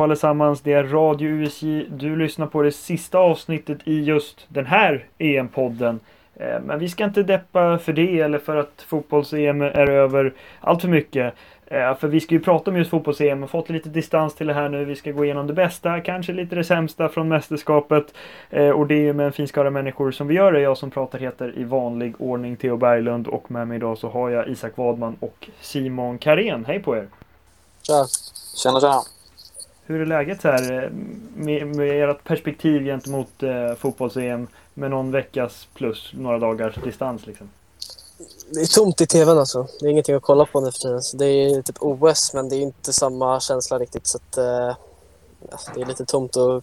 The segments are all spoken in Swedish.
Hallå allesammans, det är Radio USJ. Du lyssnar på det sista avsnittet i just den här EM-podden. Eh, men vi ska inte deppa för det eller för att fotbolls-EM är över allt för mycket. Eh, för vi ska ju prata om just fotbolls-EM och fått lite distans till det här nu. Vi ska gå igenom det bästa, kanske lite det sämsta från mästerskapet. Eh, och det är med en fin skara människor som vi gör det. Jag som pratar heter i vanlig ordning Theo Berglund och med mig idag så har jag Isak Wadman och Simon Karén. Hej på er! Tja! Tjena, tjena! Hur är läget här eh, med, med ert perspektiv gentemot eh, fotbolls-EM med någon veckas plus några dagars distans liksom? Det är tomt i tvn alltså. Det är ingenting att kolla på nu för tiden. det är typ OS men det är inte samma känsla riktigt så att, eh, det är lite tomt och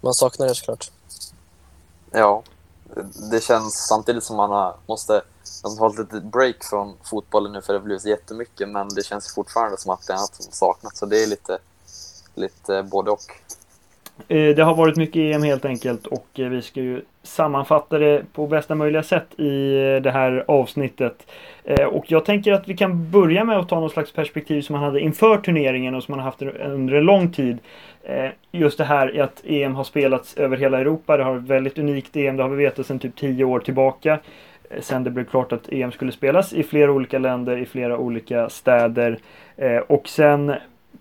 man saknar det såklart. Ja, det känns samtidigt som man har, måste man har ett litet break från fotbollen nu för det har blivit jättemycket men det känns fortfarande som att det är något som saknats så det är lite lite eh, både och. Eh, det har varit mycket EM helt enkelt och eh, vi ska ju sammanfatta det på bästa möjliga sätt i det här avsnittet. Och jag tänker att vi kan börja med att ta något slags perspektiv som man hade inför turneringen och som man har haft under en lång tid. Just det här att EM har spelats över hela Europa. Det har ett väldigt unikt EM, det har vi vetat sedan typ tio år tillbaka. Sen det blev klart att EM skulle spelas i flera olika länder, i flera olika städer. Och sen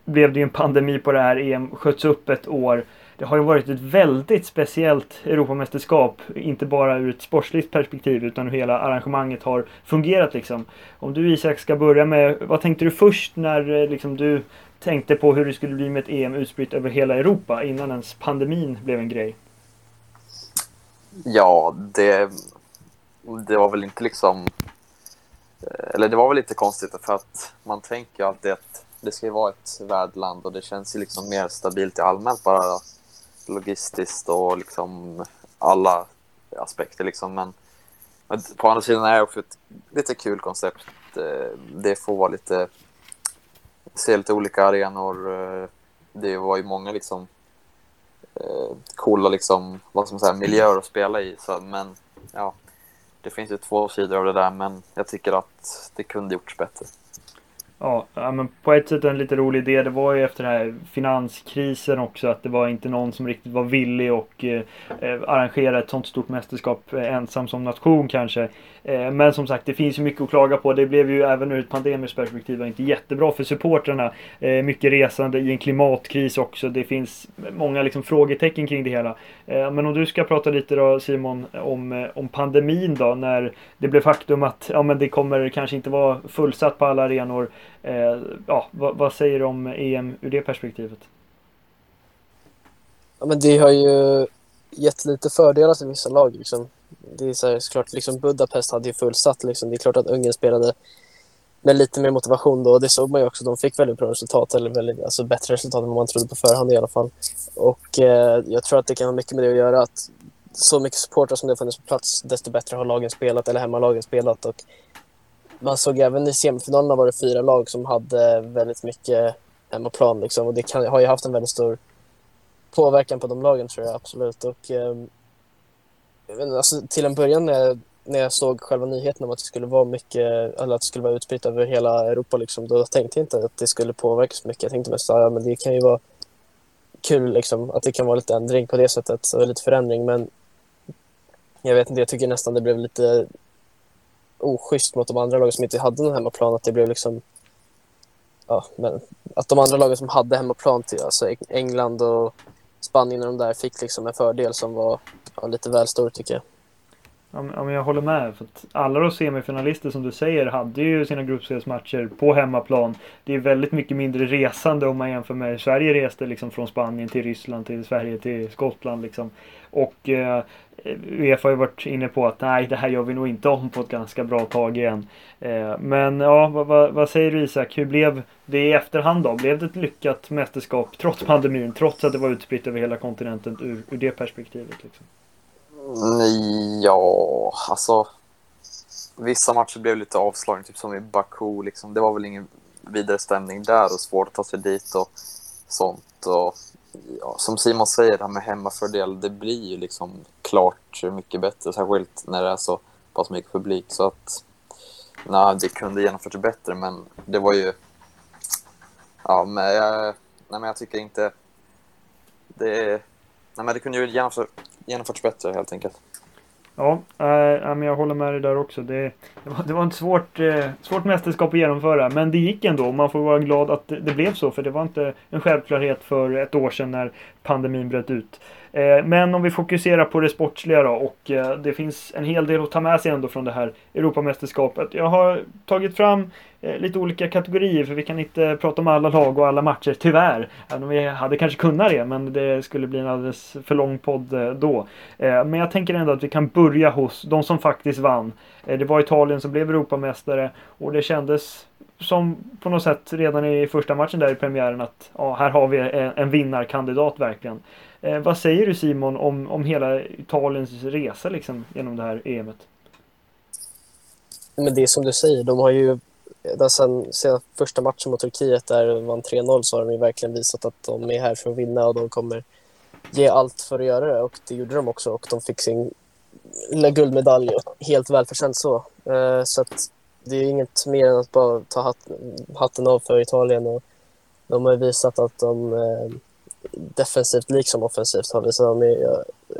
blev det ju en pandemi på det här EM, sköts upp ett år. Det har ju varit ett väldigt speciellt Europamästerskap, inte bara ur ett sportsligt perspektiv utan hur hela arrangemanget har fungerat liksom. Om du Isak ska börja med, vad tänkte du först när eh, liksom, du tänkte på hur det skulle bli med ett EM utspritt över hela Europa innan ens pandemin blev en grej? Ja, det, det var väl inte liksom... Eh, eller det var väl lite konstigt för att man tänker alltid att det ska ju vara ett värdland och det känns ju liksom mer stabilt i allmänt bara logistiskt och liksom alla aspekter liksom. Men, men på andra sidan är det också ett lite kul koncept. Eh, det får vara lite, se lite olika arenor. Eh, det var ju många liksom eh, coola liksom, vad ska man säga, miljöer att spela i. Så, men ja, det finns ju två sidor av det där, men jag tycker att det kunde gjorts bättre. Ja, men på ett sätt en lite rolig idé. Det var ju efter den här finanskrisen också att det var inte någon som riktigt var villig att eh, eh, arrangera ett sånt stort mästerskap eh, ensam som nation kanske. Eh, men som sagt, det finns ju mycket att klaga på. Det blev ju även ur ett pandemiskt perspektiv inte jättebra för supportrarna. Eh, mycket resande i en klimatkris också. Det finns många liksom, frågetecken kring det hela. Eh, men om du ska prata lite då Simon om, eh, om pandemin då när det blev faktum att ja, men det kommer kanske inte vara fullsatt på alla arenor. Eh, ja, vad, vad säger du om EM ur det perspektivet? Ja, men det har ju gett lite fördelar till vissa lag. Liksom det är så här, såklart, liksom Budapest hade ju fullsatt. Liksom. Det är klart att Ungern spelade med lite mer motivation då. Det såg man ju också. De fick väldigt bra resultat, eller väldigt, alltså bättre resultat än vad man trodde på förhand i alla fall. Och eh, jag tror att det kan ha mycket med det att göra. Att så mycket supportrar som det har funnits på plats, desto bättre har lagen spelat, eller hemmalagen spelat. Och man såg även i semifinalerna var det fyra lag som hade väldigt mycket hemmaplan. Liksom. Och det kan, har ju haft en väldigt stor påverkan på de lagen tror jag absolut. Och, eh, alltså, till en början när jag, när jag såg själva nyheten om att det skulle vara mycket, eller att det skulle vara utspritt över hela Europa, liksom, då tänkte jag inte att det skulle påverka så mycket. Jag tänkte mest att ja, det kan ju vara kul liksom, att det kan vara lite ändring på det sättet, och lite förändring. Men jag vet inte, jag tycker nästan det blev lite oschysst mot de andra lagen som inte hade någon hemmaplan. Att det blev liksom ja, men att de andra lagen som hade hemmaplan, till, alltså England och Spanien och de där, fick liksom en fördel som var ja, lite väl stor tycker jag. Ja, men jag håller med. För att alla de semifinalister som du säger hade ju sina gruppspelsmatcher på hemmaplan. Det är väldigt mycket mindre resande om man jämför med Sverige reste liksom från Spanien till Ryssland till Sverige till Skottland. Liksom. Och eh, Uefa har ju varit inne på att nej, det här gör vi nog inte om på ett ganska bra tag igen. Eh, men ja, vad, vad, vad, säger du Isak? Hur blev det i efterhand då? Blev det ett lyckat mästerskap trots pandemin? Trots att det var utspritt över hela kontinenten ur, ur det perspektivet? Liksom? Ja, alltså. Vissa matcher blev lite avslagna, typ som i Baku. Liksom. Det var väl ingen vidare stämning där och svårt att ta sig dit och sånt. Och, ja, som Simon säger, det här med hemmafördel, det blir ju liksom klart mycket bättre, särskilt när det är så pass mycket publik. Så att, nej, det kunde genomförts bättre, men det var ju... Ja, men jag, nej, men jag tycker inte det, nej, men det kunde ju genomförts genomförts bättre helt enkelt. Ja, äh, men jag håller med dig där också. Det, det, var, det var ett svårt, eh, svårt mästerskap att genomföra, men det gick ändå. Man får vara glad att det, det, blev så, för det var inte en självklarhet för ett år sedan när pandemin bröt ut. Eh, men om vi fokuserar på det sportsliga då och eh, det finns en hel del att ta med sig ändå från det här Europamästerskapet. Jag har tagit fram eh, lite olika kategorier för vi kan inte prata om alla lag och alla matcher tyvärr. Även om vi hade kanske kunnat det men det skulle bli en alldeles för lång podd då. Men jag tänker ändå att vi kan börja hos de som faktiskt vann. Det var Italien som blev Europamästare och det kändes som på något sätt redan i första matchen där i premiären att ja, här har vi en vinnarkandidat verkligen. Eh, vad säger du Simon om, om hela Italiens resa liksom, genom det här EMet? Men det är som du säger, de har ju alltså, sen, sen första matchen mot Turkiet där de vann 3-0 så har de ju verkligen visat att de är här för att vinna och de kommer ge allt för att göra det och det gjorde de också och de fick sin lilla guldmedalj helt välförtjänt så. Eh, så att det är inget mer än att bara ta hatten av för Italien och de har visat att de eh, defensivt liksom offensivt har visat dem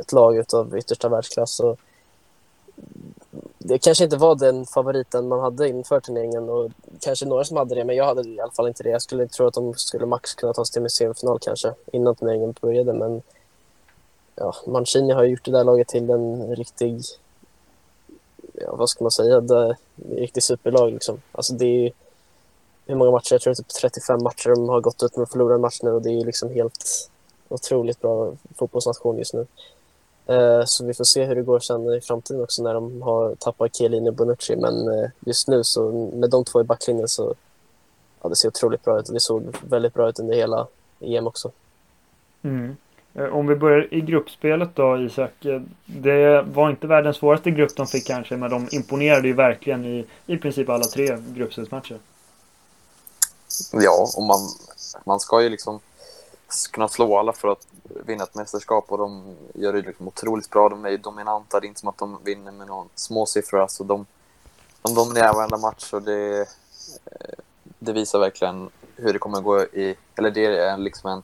ett lag av yttersta världsklass. Och det kanske inte var den favoriten man hade inför turneringen och kanske några som hade det, men jag hade i alla fall inte det. Jag skulle tro att de skulle max kunna ta sig till semifinal kanske innan turneringen började, men ja, Mancini har gjort det där laget till en riktig, ja, vad ska man säga, det, en riktig superlag liksom. Alltså det är hur många matcher? Jag tror det är typ 35 matcher de har gått ut med att förlora en match nu och det är ju liksom helt otroligt bra fotbollsnation just nu. Eh, så vi får se hur det går sen i framtiden också när de har tappat Chiellini och Bonucci. Men eh, just nu så med de två i backlinjen så ja, det ser otroligt bra ut och det såg väldigt bra ut under hela EM också. Mm. Eh, om vi börjar i gruppspelet då Isak. Eh, det var inte världens svåraste grupp de fick kanske men de imponerade ju verkligen i i princip alla tre gruppspelsmatcher. Ja, och man, man ska ju liksom kunna slå alla för att vinna ett mästerskap och de gör det liksom otroligt bra. De är ju dominanta, det är inte som att de vinner med någon småsiffror. Alltså de, de dominerar varenda match och det, eh, det visar verkligen hur det kommer gå i, eller det är liksom en,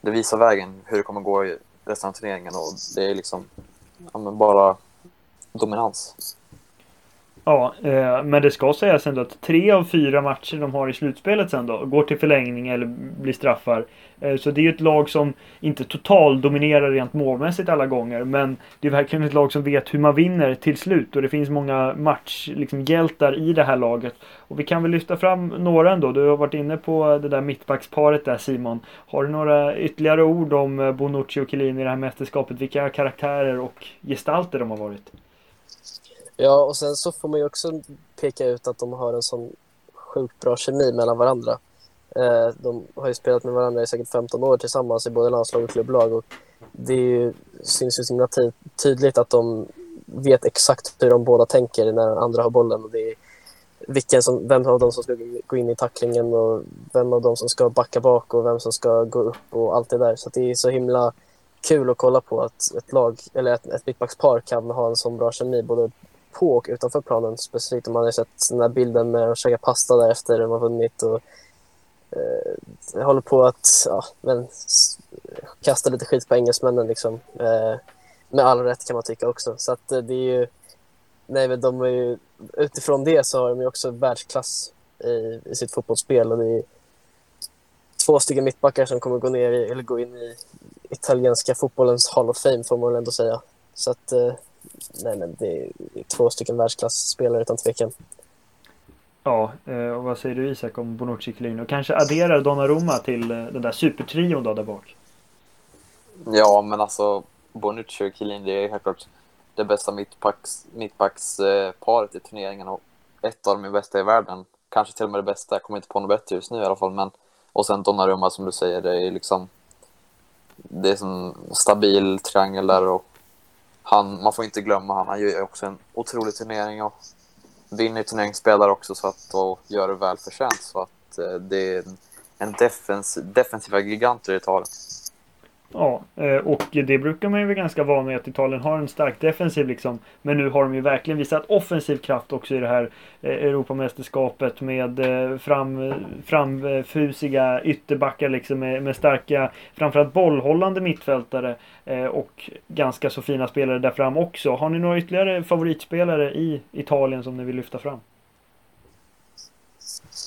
det visar vägen hur det kommer gå i resten av turneringen och det är liksom ja, bara dominans. Ja, eh, men det ska sägas ändå att tre av fyra matcher de har i slutspelet sen då går till förlängning eller blir straffar. Eh, så det är ju ett lag som inte totaldominerar rent målmässigt alla gånger. Men det är verkligen ett lag som vet hur man vinner till slut. Och det finns många matchhjältar liksom, i det här laget. Och vi kan väl lyfta fram några ändå. Du har varit inne på det där mittbacksparet där Simon. Har du några ytterligare ord om eh, Bonucci och Chiellini i det här mästerskapet? Vilka karaktärer och gestalter de har varit? Ja, och sen så får man ju också peka ut att de har en sån sjukt bra kemi mellan varandra. Eh, de har ju spelat med varandra i säkert 15 år tillsammans i både landslag och klubblag och det syns ju så himla tydligt att de vet exakt hur de båda tänker när andra har bollen. Och det är vilken som, vem av dem som ska gå in i tacklingen och vem av dem som ska backa bak och vem som ska gå upp och allt det där. Så det är så himla kul att kolla på att ett lag, eller ett, ett mittbackspar kan ha en sån bra kemi både på och utanför planen. Specifikt om man har sett den där bilden med att käka pasta där efter de har vunnit. Och, eh, håller på att ja, men, kasta lite skit på engelsmännen. Liksom. Eh, med all rätt kan man tycka också. Så att, eh, det är ju, nej, men de är ju, utifrån det så har de ju också världsklass i, i sitt fotbollsspel. Och det är två stycken mittbackar som kommer gå, ner i, eller gå in i italienska fotbollens Hall of Fame får man väl ändå säga. Så att, eh, nej men det är två stycken världsklasspelare utan tvekan. Ja, eh, och vad säger du Isak om Bonucci Chiellini? Och kanske addera Donnarumma till eh, den där supertrion då där bak? Ja, men alltså Bonucci och Chiellini, det är helt klart det bästa mittbacks, mittbacksparet i turneringen och ett av de bästa i världen. Kanske till och med det bästa, jag kommer inte på något bättre just nu i alla fall. Men, och sen Donnarumma som du säger, det är liksom det är en stabil triangel där och han, man får inte glömma han, han gör också en otrolig turnering och vinner turneringsspelare också så att, och gör det väl förtjänt. Så att eh, det är en defens, defensiva giganter i Italien. Ja, eh, och det brukar man ju vara ganska van med att Italien har en stark defensiv liksom. Men nu har de ju verkligen visat offensiv kraft också i det här eh, Europamästerskapet med eh, fram, framfusiga ytterbackar liksom med, med starka, framförallt bollhållande mittfältare och ganska så fina spelare där fram också. Har ni några ytterligare favoritspelare i Italien som ni vill lyfta fram?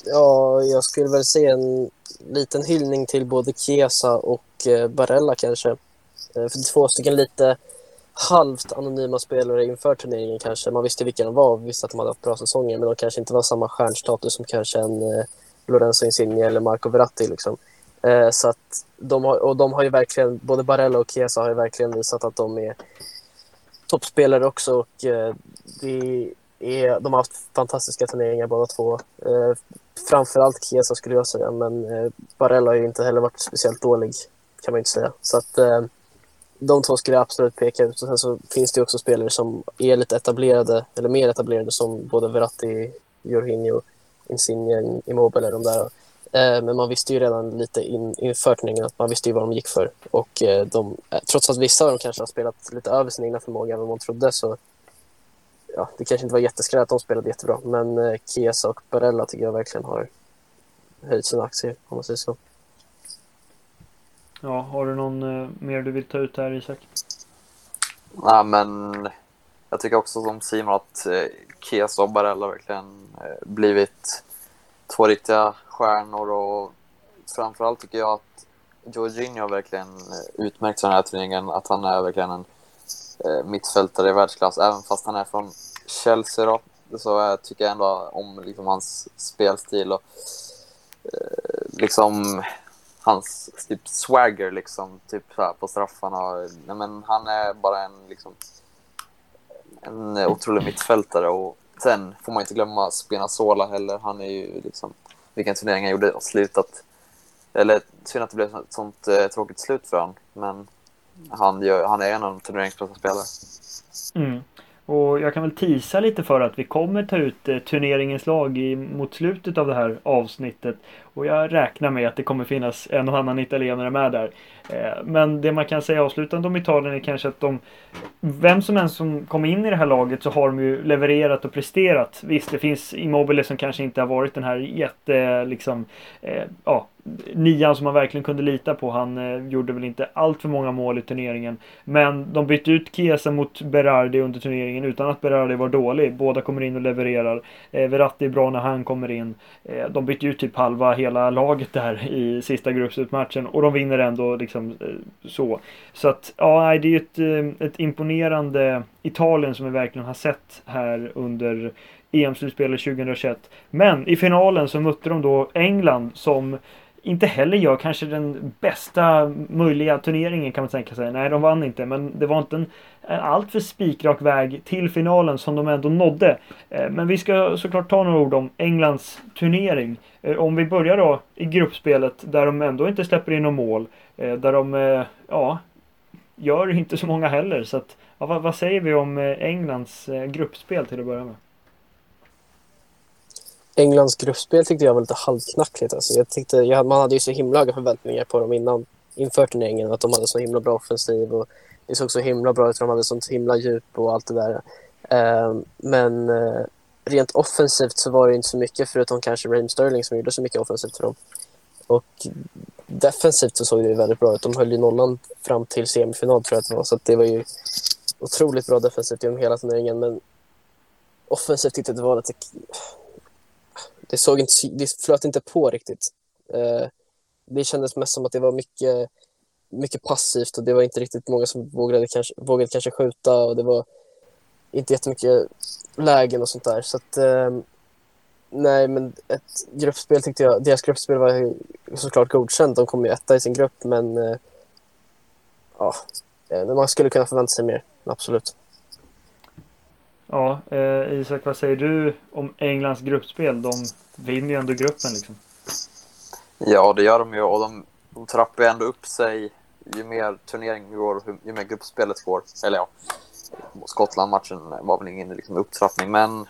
Ja, jag skulle väl se en liten hyllning till både Chiesa och Eh, Barella kanske. Eh, för två stycken lite halvt anonyma spelare inför turneringen kanske. Man visste vilka de var och visste att de hade haft bra säsonger men de kanske inte var samma stjärnstatus som kanske en eh, Lorenzo Insigne eller Marco Verratti. Liksom. Så att de har, och de har ju verkligen, både Barella och Chiesa har ju verkligen visat att de är toppspelare också och det är, de har haft fantastiska turneringar båda två. Framförallt Chiesa skulle jag säga, men Barella har ju inte heller varit speciellt dålig kan man inte säga. Så att eh, de två skulle jag absolut peka ut. Och sen så finns det också spelare som är lite etablerade, eller mer etablerade som både Verratti, Jorginho, Insigne, Immobile, de där. Eh, men man visste ju redan lite in, inför turneringen att man visste ju vad de gick för. Och eh, de, eh, trots att vissa av dem kanske har spelat lite över sin egna förmåga än vad man trodde så ja, det kanske inte var jätteskräp att de spelade jättebra, men eh, Chiesa och Barella tycker jag verkligen har höjt sina aktier, om man säger så. Ja, har du någon eh, mer du vill ta ut här, Isak? Nej, men jag tycker också som Simon att eh, Chiesa och Barella verkligen eh, blivit två riktiga stjärnor och framförallt tycker jag att Jorginho verkligen eh, utmärkt sig den här turneringen, att han är verkligen en eh, mittfältare i världsklass. Även fast han är från Chelsea då, så jag tycker jag ändå om liksom, hans spelstil och eh, liksom hans typ swagger liksom, typ så här, på straffarna. Nej, men han är bara en liksom en otrolig mittfältare och sen får man inte glömma Spinazzola heller. Han är ju liksom vilken turnering han gjorde och slutat. Eller synd att det blev ett sånt eh, tråkigt slut för honom, men han, gör, han är en av de turneringsbästa spelare. Mm. Och jag kan väl tisa lite för att vi kommer ta ut eh, turneringens lag i, mot slutet av det här avsnittet. Och jag räknar med att det kommer finnas en och annan italienare med där. Eh, men det man kan säga avslutande om Italien är kanske att de, vem som än som kom in i det här laget så har de ju levererat och presterat. Visst, det finns Immobile som kanske inte har varit den här jätte, liksom, eh, ja, nian som man verkligen kunde lita på. Han eh, gjorde väl inte allt för många mål i turneringen. Men de bytte ut Chiesa mot Berardi under turneringen utan att Berardi var dålig. Båda kommer in och levererar. Eh, Verratti är bra när han kommer in. Eh, de bytte ut typ halva hela laget där i sista gruppslutmatchen och de vinner ändå liksom eh, så. Så att ja, det är ju ett, eh, ett imponerande Italien som vi verkligen har sett här under EM-slutspelet 2021. Men i finalen så mötte de då England som inte heller gör kanske den bästa möjliga turneringen kan man tänka sig. Nej, de vann inte, men det var inte en, en alltför spikrak väg till finalen som de ändå nådde. Eh, men vi ska såklart ta några ord om Englands turnering. Eh, om vi börjar då i gruppspelet där de ändå inte släpper in något mål. Eh, där de, ja, gör inte så många heller. Så att, ja, vad, vad säger vi om Englands gruppspel till att börja med? Englands gruppspel tyckte jag var lite halvknackligt. Alltså jag tyckte, jag, man hade ju så himla höga förväntningar på dem innan, inför turneringen. Att de hade så himla bra offensiv och det såg så himla bra ut de hade sånt himla djup och allt det där. Uh, men uh, rent offensivt så var det inte så mycket förutom kanske Raheem Sterling som gjorde så mycket offensivt för dem. Och defensivt så såg det väldigt bra ut. De höll ju nollan fram till semifinal tror jag att det var. Så det var ju otroligt bra defensivt genom hela turneringen. Men offensivt tyckte jag att det var lite det, såg inte, det flöt inte på riktigt. Eh, det kändes mest som att det var mycket, mycket passivt och det var inte riktigt många som vågade kanske, vågade kanske skjuta och det var inte jättemycket lägen och sånt där. Så att, eh, nej, men ett gruppspel tyckte jag, deras gruppspel var såklart godkänt. De kom ju etta i sin grupp, men eh, ja, eh, man skulle kunna förvänta sig mer, absolut. Ja, eh, Isak, vad säger du om Englands gruppspel? De vinner ju ändå gruppen liksom. Ja, det gör de ju och de, de trappar ju ändå upp sig ju mer turneringen går, ju mer gruppspelet går. Eller ja, Skottland-matchen var väl ingen liksom, upptrappning, men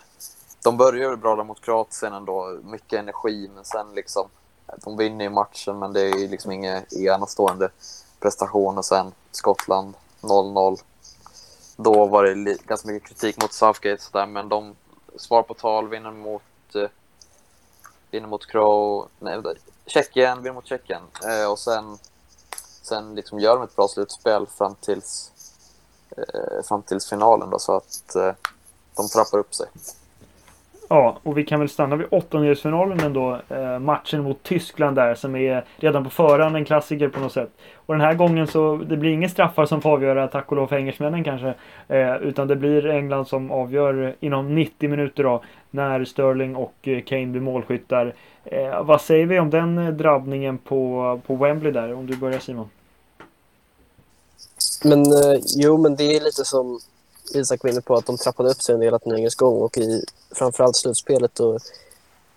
de börjar ju bra där mot Kroatien ändå. Mycket energi, men sen liksom, de vinner ju matchen, men det är ju liksom inga enastående. prestation och sen Skottland 0-0. Då var det ganska mycket kritik mot Southgate sådär, men de svar på tal vinner mot eh, vinner mot Crow, nej, Tjeckien, vinner mot Tjeckien eh, och sen sen liksom gör de ett bra slutspel fram tills eh, fram tills finalen då så att eh, de trappar upp sig. Ja, och vi kan väl stanna vid åttondelsfinalen ändå. Eh, matchen mot Tyskland där som är redan på förhand en klassiker på något sätt. Och den här gången så det blir inga straffar som får avgöra, tack och lov för engelsmännen kanske. Eh, utan det blir England som avgör inom 90 minuter då. När Sterling och eh, Kane blir målskyttar. Eh, vad säger vi om den eh, drabbningen på, på Wembley där? Om du börjar Simon. Men eh, jo, men det är lite som Isak var inne på att de trappade upp sig under hela turneringens gång och i framförallt slutspelet då,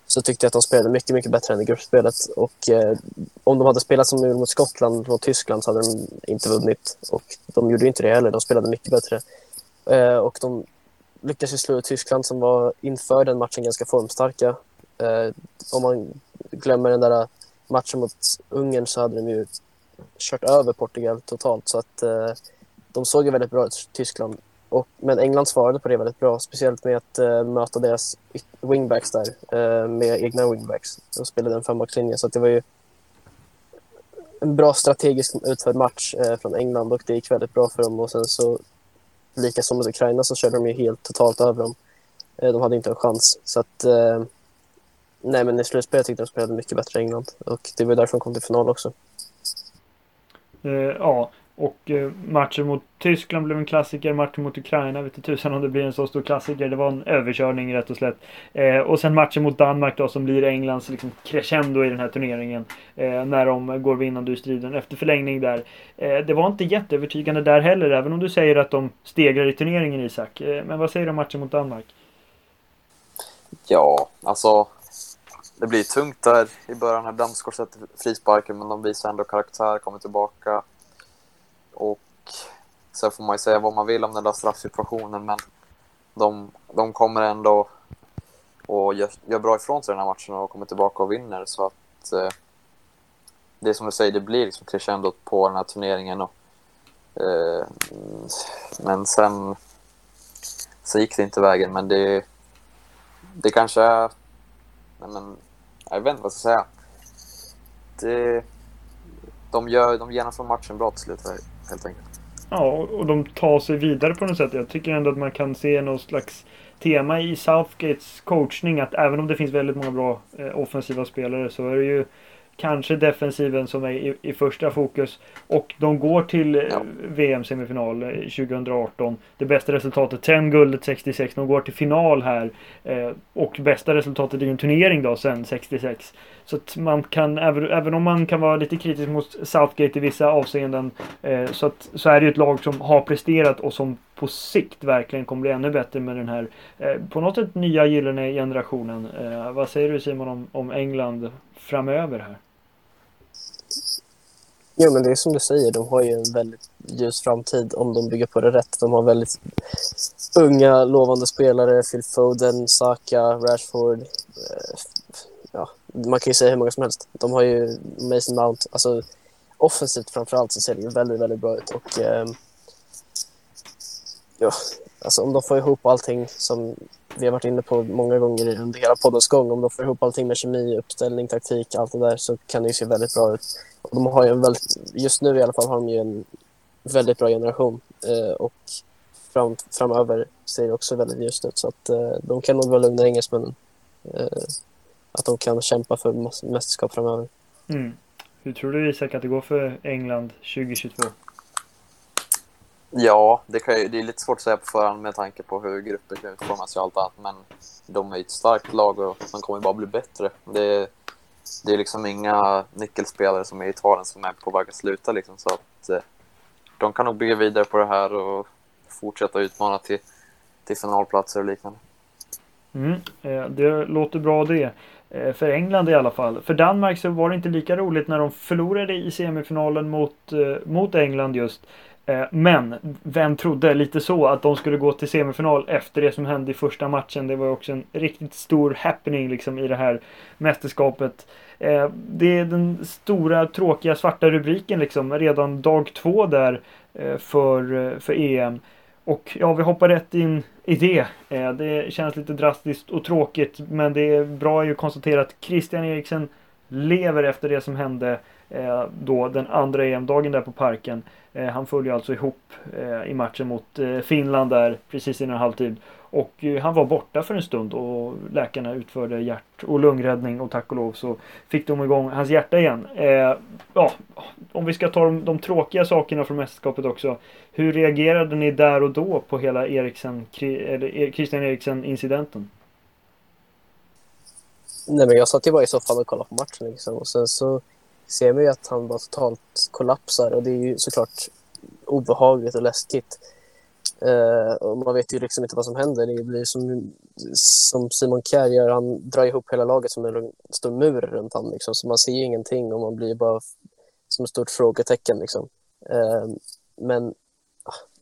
så tyckte jag att de spelade mycket, mycket bättre än i gruppspelet. Och eh, om de hade spelat som de gjorde mot Skottland och Tyskland så hade de inte vunnit. Och de gjorde inte det heller, de spelade mycket bättre. Eh, och de lyckades ju slå ut Tyskland som var inför den matchen ganska formstarka. Eh, om man glömmer den där matchen mot Ungern så hade de ju kört över Portugal totalt. Så att eh, de såg ju väldigt bra ut, Tyskland. Och, men England svarade på det väldigt bra, speciellt med att uh, möta deras wingbacks där, uh, med egna wingbacks. De spelade en fembackslinje, så det var ju en bra strategisk utförd match uh, från England och det gick väldigt bra för dem. Och sen så, lika som mot Ukraina, så körde de ju helt totalt över dem. de hade inte en chans. Så att, nej men i slutspelet tyckte jag de spelade mycket bättre än England och det var därför de kom till final också. ja, och eh, matchen mot Tyskland blev en klassiker. Matchen mot Ukraina vet inte tusan om det blir en så stor klassiker. Det var en överkörning rätt och slätt. Eh, och sen matchen mot Danmark då som blir Englands liksom, crescendo i den här turneringen. Eh, när de går vinnande ur striden efter förlängning där. Eh, det var inte jätteövertygande där heller. Även om du säger att de stegrar i turneringen Isak. Eh, men vad säger du om matchen mot Danmark? Ja, alltså. Det blir tungt där i början när Damsgaard sätter frisparken men de visar ändå karaktär, kommer tillbaka. Och sen får man ju säga vad man vill om den där straffsituationen, men de, de kommer ändå och gör, gör bra ifrån sig den här matchen och kommer tillbaka och vinner. Så att eh, det är som du säger, det blir liksom crescendot på den här turneringen. Och, eh, men sen så gick det inte vägen, men det, det kanske är... Men, jag vet inte vad jag ska säga. Det, de, gör, de genomför matchen bra till slut helt enkelt. Ja, och de tar sig vidare på något sätt. Jag tycker ändå att man kan se något slags tema i Southgates coachning att även om det finns väldigt många bra eh, offensiva spelare så är det ju kanske defensiven som är i, i första fokus. Och de går till ja. VM-semifinal 2018. Det bästa resultatet sen guldet 66. De går till final här. Eh, och bästa resultatet i en turnering då sen 66. Så att man kan, även, även om man kan vara lite kritisk mot Southgate i vissa avseenden. Eh, så, att, så är det ju ett lag som har presterat och som på sikt verkligen kommer bli ännu bättre med den här eh, på något sätt nya gyllene generationen. Eh, vad säger du Simon om, om England framöver här? Jo, men det är som du säger, de har ju en väldigt ljus framtid om de bygger på det rätt. De har väldigt unga, lovande spelare. Phil Foden, Saka, Rashford. Eh, ja, man kan ju säga hur många som helst. De har ju Mason Mount. Alltså, offensivt framförallt så ser det ju väldigt, väldigt bra ut. Och, eh, ja, alltså om de får ihop allting som vi har varit inne på många gånger under hela poddens gång. Om de får ihop allting med kemi, uppställning, taktik, allt det där så kan det ju se väldigt bra ut. Och de har ju en väldigt, just nu i alla fall har de ju en väldigt bra generation eh, och fram, framöver ser det också väldigt ljust ut. Så att eh, de kan nog vara lugna engelsmännen. Eh, att de kan kämpa för mästerskap framöver. Mm. Hur tror du Isak att det går för England 2022? Ja, det, kan ju, det är lite svårt att säga på förhand med tanke på hur grupper kan utformas och allt annat. Men de är ett starkt lag och de kommer bara bli bättre. Det, det är liksom inga nyckelspelare som är i Italien som är på väg att sluta. Liksom, så att, eh, de kan nog bygga vidare på det här och fortsätta utmana till, till finalplatser och liknande. Mm, eh, det låter bra det. Eh, för England i alla fall. För Danmark så var det inte lika roligt när de förlorade i semifinalen mot, mot England just. Eh, men vem trodde lite så att de skulle gå till semifinal efter det som hände i första matchen. Det var också en riktigt stor happening liksom i det här mästerskapet. Eh, det är den stora tråkiga svarta rubriken liksom redan dag två där eh, för, för EM. Och ja, vi hoppar rätt in i det. Det känns lite drastiskt och tråkigt men det är bra att konstatera att Christian Eriksen lever efter det som hände Eh, då den andra EM-dagen där på parken. Eh, han föll ju alltså ihop eh, i matchen mot Finland där precis innan halvtid. Och han var borta för en stund och läkarna utförde hjärt och lungräddning och tack och lov så fick de igång hans hjärta igen. ja, om vi ska ta de, de tråkiga sakerna från mästerskapet också. Hur reagerade ni där och då på hela Eriksen, eller Christian Eriksen-incidenten? Nej men jag satt ju bara i soffan och kollade på matchen liksom. och sen så ser man ju att han bara totalt kollapsar och det är ju såklart obehagligt och läskigt. Uh, och man vet ju liksom inte vad som händer. Det blir som, som Simon Kjaer, gör, han drar ihop hela laget som en stor mur runt honom. Liksom. Så man ser ju ingenting och man blir bara som ett stort frågetecken. Liksom. Uh, men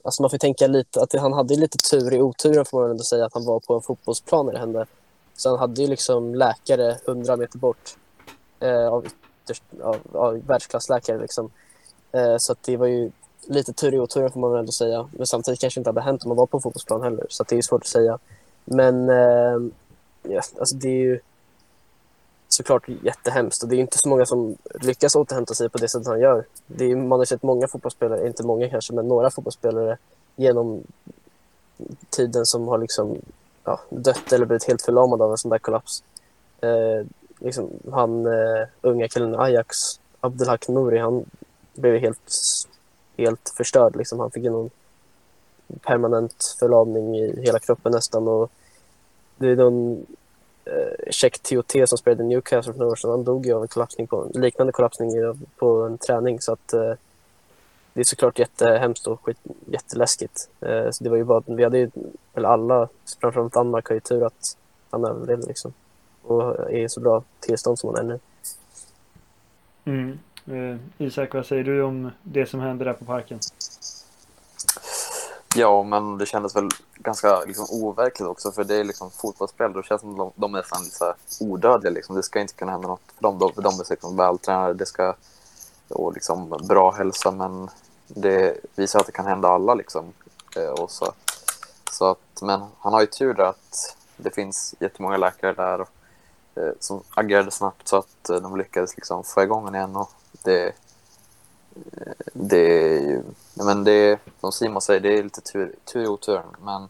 alltså man får tänka lite att han hade lite tur i oturen får man ändå säga att han var på en fotbollsplan när det hände. Så han hade ju liksom läkare hundra meter bort uh, av ytterst, av, av världsklassläkare. Liksom. Eh, så det var ju lite tur i oturen får man väl ändå säga. Men samtidigt kanske inte hade hänt om man var på fotbollsplan heller. Så det är svårt att säga. Men eh, ja, alltså det är ju såklart jättehemskt och det är inte så många som lyckas återhämta sig på det sättet han gör. Det är, man har sett många fotbollsspelare, inte många kanske, men några fotbollsspelare genom tiden som har liksom, ja, dött eller blivit helt förlamade av en sån där kollaps. Eh, liksom, han uh, unga killen Ajax, Abdelhak Nouri, han blev helt, helt förstörd. Liksom. Han fick någon permanent förlamning i hela kroppen nästan. Och det är någon uh, tjeck TOT som spelade i Newcastle för några år sedan. Han dog ju av en kollapsning på, liknande kollapsning på en träning. Så att, uh, det är såklart jättehemskt och skit, jätteläskigt. Uh, så det var ju bara, vi hade ju, eller alla, framförallt Danmark, har ju tur att han överlevde liksom och är i så bra tillstånd som han är nu. Mm. Eh, Isak, vad säger du om det som hände där på parken? Ja, men det kändes väl ganska liksom, overkligt också, för det är liksom fotbollsspelare. Det känns som de, de är nästan lite odödliga. Liksom. Det ska inte kunna hända något för dem. De, de är liksom vältränade, det ska, och liksom, bra hälsa, men det visar att det kan hända alla. Liksom. Eh, och så, så att, men han har ju tur där att det finns jättemånga läkare där. Och, Eh, som agerade snabbt så att eh, de lyckades liksom få igång den igen. Och det, eh, det är ju, men det är, som Simon säger, det är lite tur, tur i oturen, men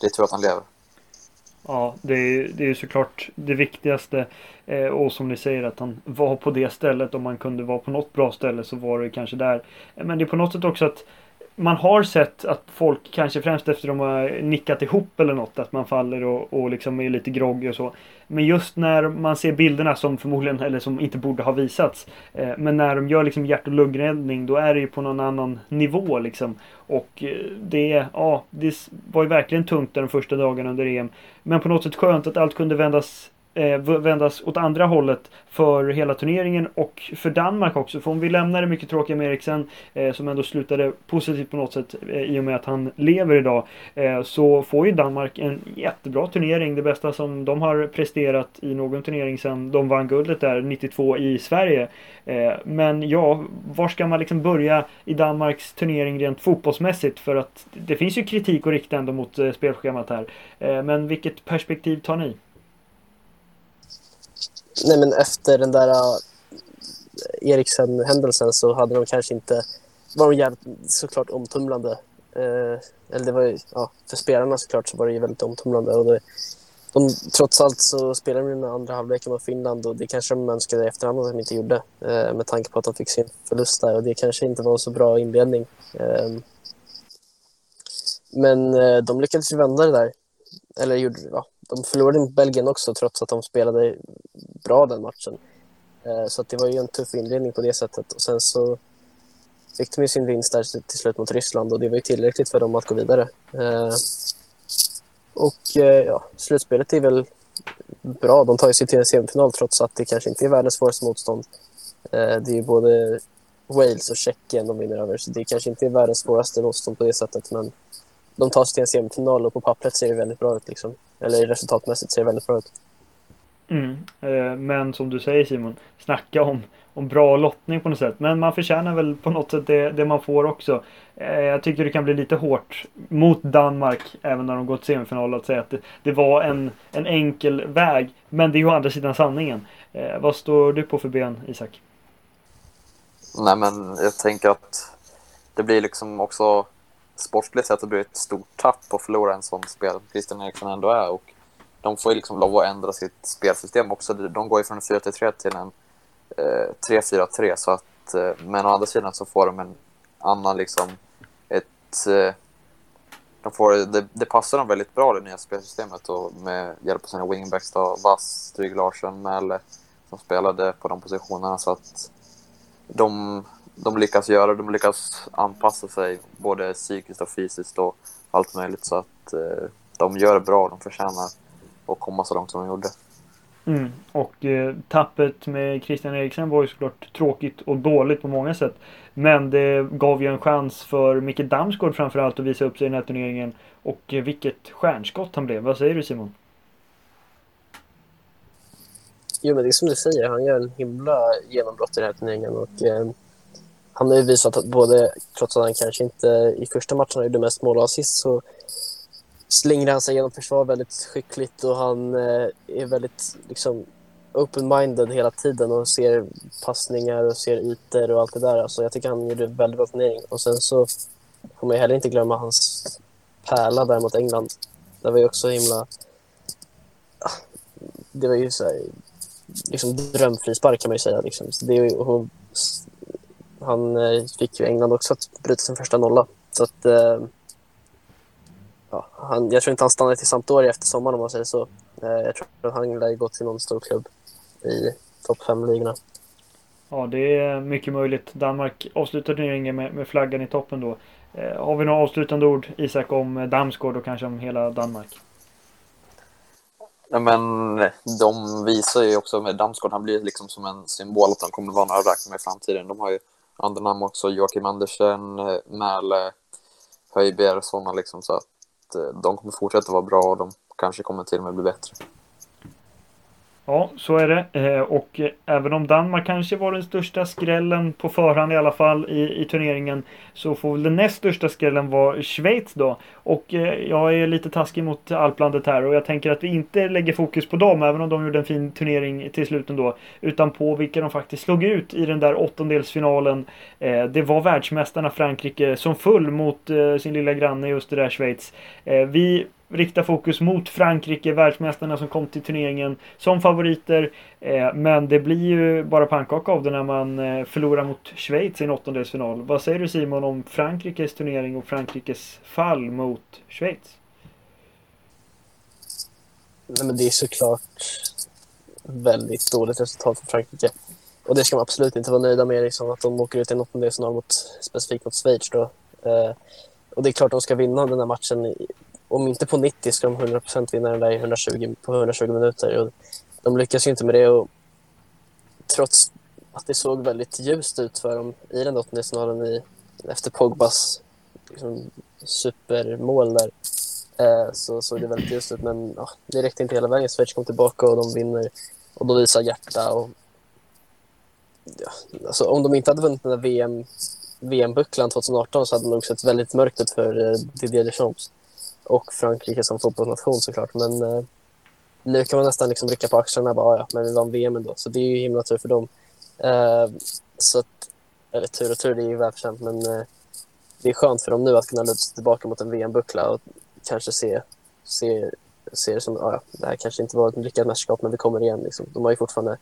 det är tur att han lever. Ja, det är, det är såklart det viktigaste. Eh, och som ni säger att han var på det stället. Om man kunde vara på något bra ställe så var det kanske där. Men det är på något sätt också att man har sett att folk kanske främst efter de har nickat ihop eller något att man faller och, och liksom är lite groggy och så. Men just när man ser bilderna som förmodligen eller som inte borde ha visats. Eh, men när de gör liksom hjärt och lungräddning då är det ju på någon annan nivå liksom. Och eh, det, ja, det var ju verkligen tungt de första dagarna under EM. Men på något sätt skönt att allt kunde vändas eh, vändas åt andra hållet för hela turneringen och för Danmark också. För om vi lämnar det mycket tråkiga med Eriksen eh, som ändå slutade positivt på något sätt eh, i och med att han lever idag eh, så får ju Danmark en jättebra turnering. Det bästa som de har presterat i någon turnering sedan de vann guldet där 92 i Sverige. Eh, men ja, var ska man liksom börja i Danmarks turnering rent fotbollsmässigt? För att det finns ju kritik att rikta ändå mot eh, spelschemat här. Eh, men vilket perspektiv tar ni? Nej, men efter den där uh, Eriksen-händelsen så hade de kanske inte... var de jävligt såklart omtumlande. Uh, eller det var ju, ja, för spelarna såklart så var det ju väldigt omtumlande. Och det, de, trots allt så spelade de den andra halvleken mot Finland och det kanske de önskade i efterhand att de inte gjorde. Uh, med tanke på att de fick sin förlust där och det kanske inte var en så bra inledning. Uh, men eh, de lyckades ju vända det där. Eller gjorde, ja, de förlorade mot Belgien också trots att de spelade bra den matchen. Eh, så det var ju en tuff inledning på det sättet. Och sen så fick de ju sin vinst där till slut mot Ryssland och det var ju tillräckligt för dem att gå vidare. Eh, och eh, ja, slutspelet är väl bra. De tar ju sig till en semifinal trots att det kanske inte är världens svåraste motstånd. Det är ju både Wales och Tjeckien de vinner över. Så det kanske inte är världens svåraste motstånd på det sättet. Men de tar sig till en semifinal och på pappret ser det väldigt bra ut. Liksom. Eller resultatmässigt ser väldigt bra ut. Mm. Eh, men som du säger Simon, snacka om, om bra lottning på något sätt. Men man förtjänar väl på något sätt det, det man får också. Eh, jag tycker det kan bli lite hårt mot Danmark, även när de gått semifinal, att säga att det, det var en, en enkel väg. Men det är ju å andra sidan sanningen. Eh, vad står du på för ben, Isak? Nej, men jag tänker att det blir liksom också sportligt sett det blir ett stort tapp att förlora en sån spel Christian Eriksson ändå är. Och de får ju liksom lov att ändra sitt spelsystem också. De går ju från en 4-3 till en eh, 3-4-3. Så att, eh, men å andra sidan så får de en annan liksom ett... Eh, de får, det, det, passar dem väldigt bra det nya spelsystemet och med hjälp av sina wingbacks då, Vass, Stryg Larsson, Mäle som spelade på de positionerna så att de, de lyckas göra, de lyckas anpassa sig både psykiskt och fysiskt och allt möjligt så att eh, de gör det bra, de förtjänar att komma så långt som de gjorde. Mm. Och eh, tappet med Christian Eriksen var ju såklart tråkigt och dåligt på många sätt. Men det gav ju en chans för Micke Damsgaard framförallt att visa upp sig i den här turneringen. Och eh, vilket stjärnskott han blev. Vad säger du Simon? Jo, men det är som du säger. Han gör en himla genombrott i den här turneringen. Och, eh, han har ju visat att både, trots att han kanske inte i första matchen gjorde mest mål och assist, så slingrar han sig genom försvar väldigt skickligt och han eh, är väldigt liksom, open-minded hela tiden och ser passningar och ser ytor och allt det där. Alltså, jag tycker han gjorde väldigt bra turnering. Och sen så får man heller inte glömma hans pärla där mot England. Det var ju också himla... Ah, det var ju så här, liksom drömfrispark kan man ju säga. Liksom. Det är, hon, han eh, fick ju England också att bryta sin första nolla. Så att, eh, ja, han, jag tror inte han stannar till Sampdoria efter sommaren om man säger så. Eh, jag tror att han lär gå till någon stor klubb i topp 5-ligorna. Ja, det är mycket möjligt. Danmark avslutar turneringen med, med flaggan i toppen då. Har vi några avslutande ord, Isak, om Damsgård och kanske om hela Danmark? Ja, men de visar ju också med Damsgård, han blir liksom som en symbol att de kommer vara några räkna med i framtiden. De har ju andra namn också, Joakim Andersen, eh, Mäle, Höjberg och sådana liksom. Så att eh, de kommer fortsätta vara bra och de kanske kommer till och med bli bättre. Ja, så är det. Eh, och eh, även om Danmark kanske var den största skrällen på förhand i alla fall i, i turneringen så får väl den näst största skrällen vara Schweiz då. Och eh, jag är lite taskig mot alplandet här och jag tänker att vi inte lägger fokus på dem även om de gjorde en fin turnering till slut ändå. Utan på vilka de faktiskt slog ut i den där åttondelsfinalen. Det var världsmästarna Frankrike som föll mot sin lilla granne just det där Schweiz. Vi rikta fokus mot Frankrike, världsmästarna som kom till turneringen som favoriter. Eh, men det blir ju bara pannkaka av det när man eh, förlorar mot Schweiz i en åttondelsfinal. Vad säger du Simon om Frankrikes turnering och Frankrikes fall mot Schweiz? Nej, men det är såklart väldigt dåligt resultat för Frankrike. Och det ska man absolut inte vara nöjda med, liksom, att de åker ut i en åttondelsfinal mot, specifikt mot Schweiz. Då. Eh, och det är klart de ska vinna den här matchen om inte på 90 ska de 100% vinna den där 120, på 120 minuter. Och de lyckas ju inte med det och trots att det såg väldigt ljust ut för dem i den åttondelsfinalen efter Pogbas liksom, supermål där eh, så såg det väldigt ljust ut men ja, det räckte inte hela vägen. Schweiz kom tillbaka och de vinner och då visar hjärta och ja, alltså, om de inte hade vunnit den där VM VM-bucklan 2018 så hade det nog sett väldigt mörkt ut för eh, Didier Deschamps och Frankrike som fotbollsnation såklart. Men eh, nu kan man nästan liksom rycka på axlarna och bara, ja, men vi vann VM ändå. Så det är ju himla tur för dem. Eh, så att, eller tur och tur, det är ju välförtjänt, men eh, det är skönt för dem nu att kunna luta sig tillbaka mot en VM-buckla och kanske se, se, se det som, ja, det här kanske inte var ett lyckat mästerskap, men vi kommer igen. Liksom. De har ju fortfarande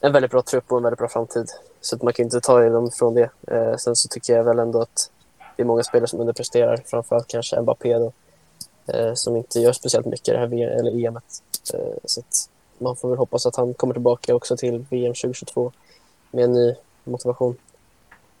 en väldigt bra trupp och en väldigt bra framtid. Så att man kan inte ta dem från det. Eh, sen så tycker jag väl ändå att det är många spelare som underpresterar, framförallt kanske Mbappé då, eh, som inte gör speciellt mycket i det här VM, eller EMet. Eh, så man får väl hoppas att han kommer tillbaka också till VM 2022 med en ny motivation.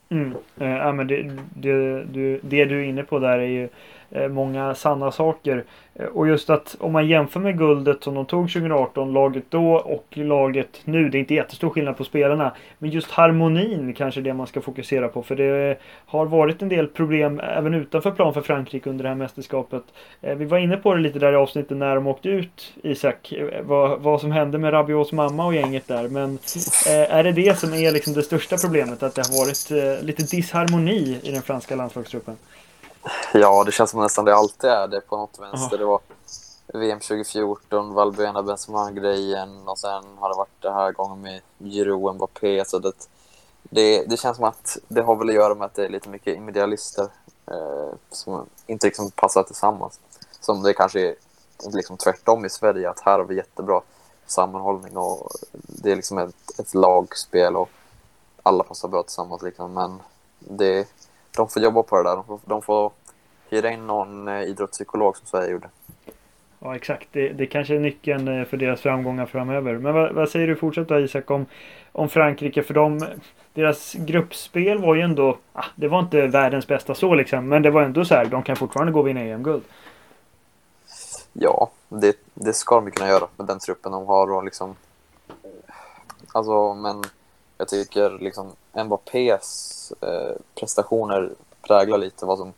Mm. Eh, ja, men det, det, du, det du är inne på där är ju Eh, många sanna saker. Eh, och just att om man jämför med guldet som de tog 2018, laget då och laget nu. Det är inte jättestor skillnad på spelarna. Men just harmonin kanske är det man ska fokusera på. För det har varit en del problem även utanför plan för Frankrike under det här mästerskapet. Eh, vi var inne på det lite där i avsnittet när de åkte ut, Isak. Vad, vad som hände med Rabiots mamma och gänget där. Men är det det som är liksom det största problemet? Att det har varit lite disharmoni i den franska landslagstruppen? Ja, det känns som nästan det alltid är det på något vänster. Det var VM 2014, Valbuena Benzema-grejen och sen har det varit det här gången med Giroud Mbappé. Så det, det, det känns som att det har väl att göra med att det är lite mycket individualister eh, som inte liksom passar tillsammans. Som det kanske är liksom tvärtom i Sverige, att här har vi jättebra sammanhållning och det är liksom ett, ett lagspel och alla passar bra tillsammans. Liksom. Men det, de får jobba på det där. De får, de får hyra in någon eh, idrottspsykolog som Sverige gjorde. Ja exakt, det, det kanske är nyckeln eh, för deras framgångar framöver. Men vad, vad säger du fortsätt då Isak om, om Frankrike? För de, deras gruppspel var ju ändå, ah, det var inte världens bästa så liksom. Men det var ändå så här, de kan fortfarande gå och vinna EM-guld. Ja, det, det ska de kunna göra med den truppen de har och liksom. Alltså, men jag tycker liksom Mbappés eh, prestationer präglar lite vad som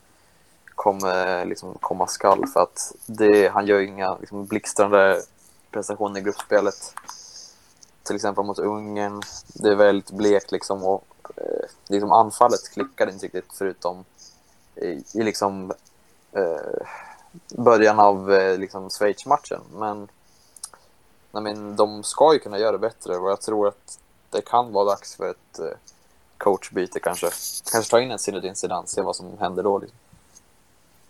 kommer liksom, komma skall. För att det, han gör inga liksom, blixtrande prestationer i gruppspelet. Till exempel mot Ungern. Det är väldigt blekt liksom. Och, eh, liksom anfallet klickade inte riktigt förutom i, i liksom eh, början av eh, liksom Schweiz-matchen. Men, men de ska ju kunna göra det bättre och jag tror att det kan vara dags för ett eh, coachbyte kanske. Kanske ta in en Zinedine Zidane, se vad som händer då. Liksom.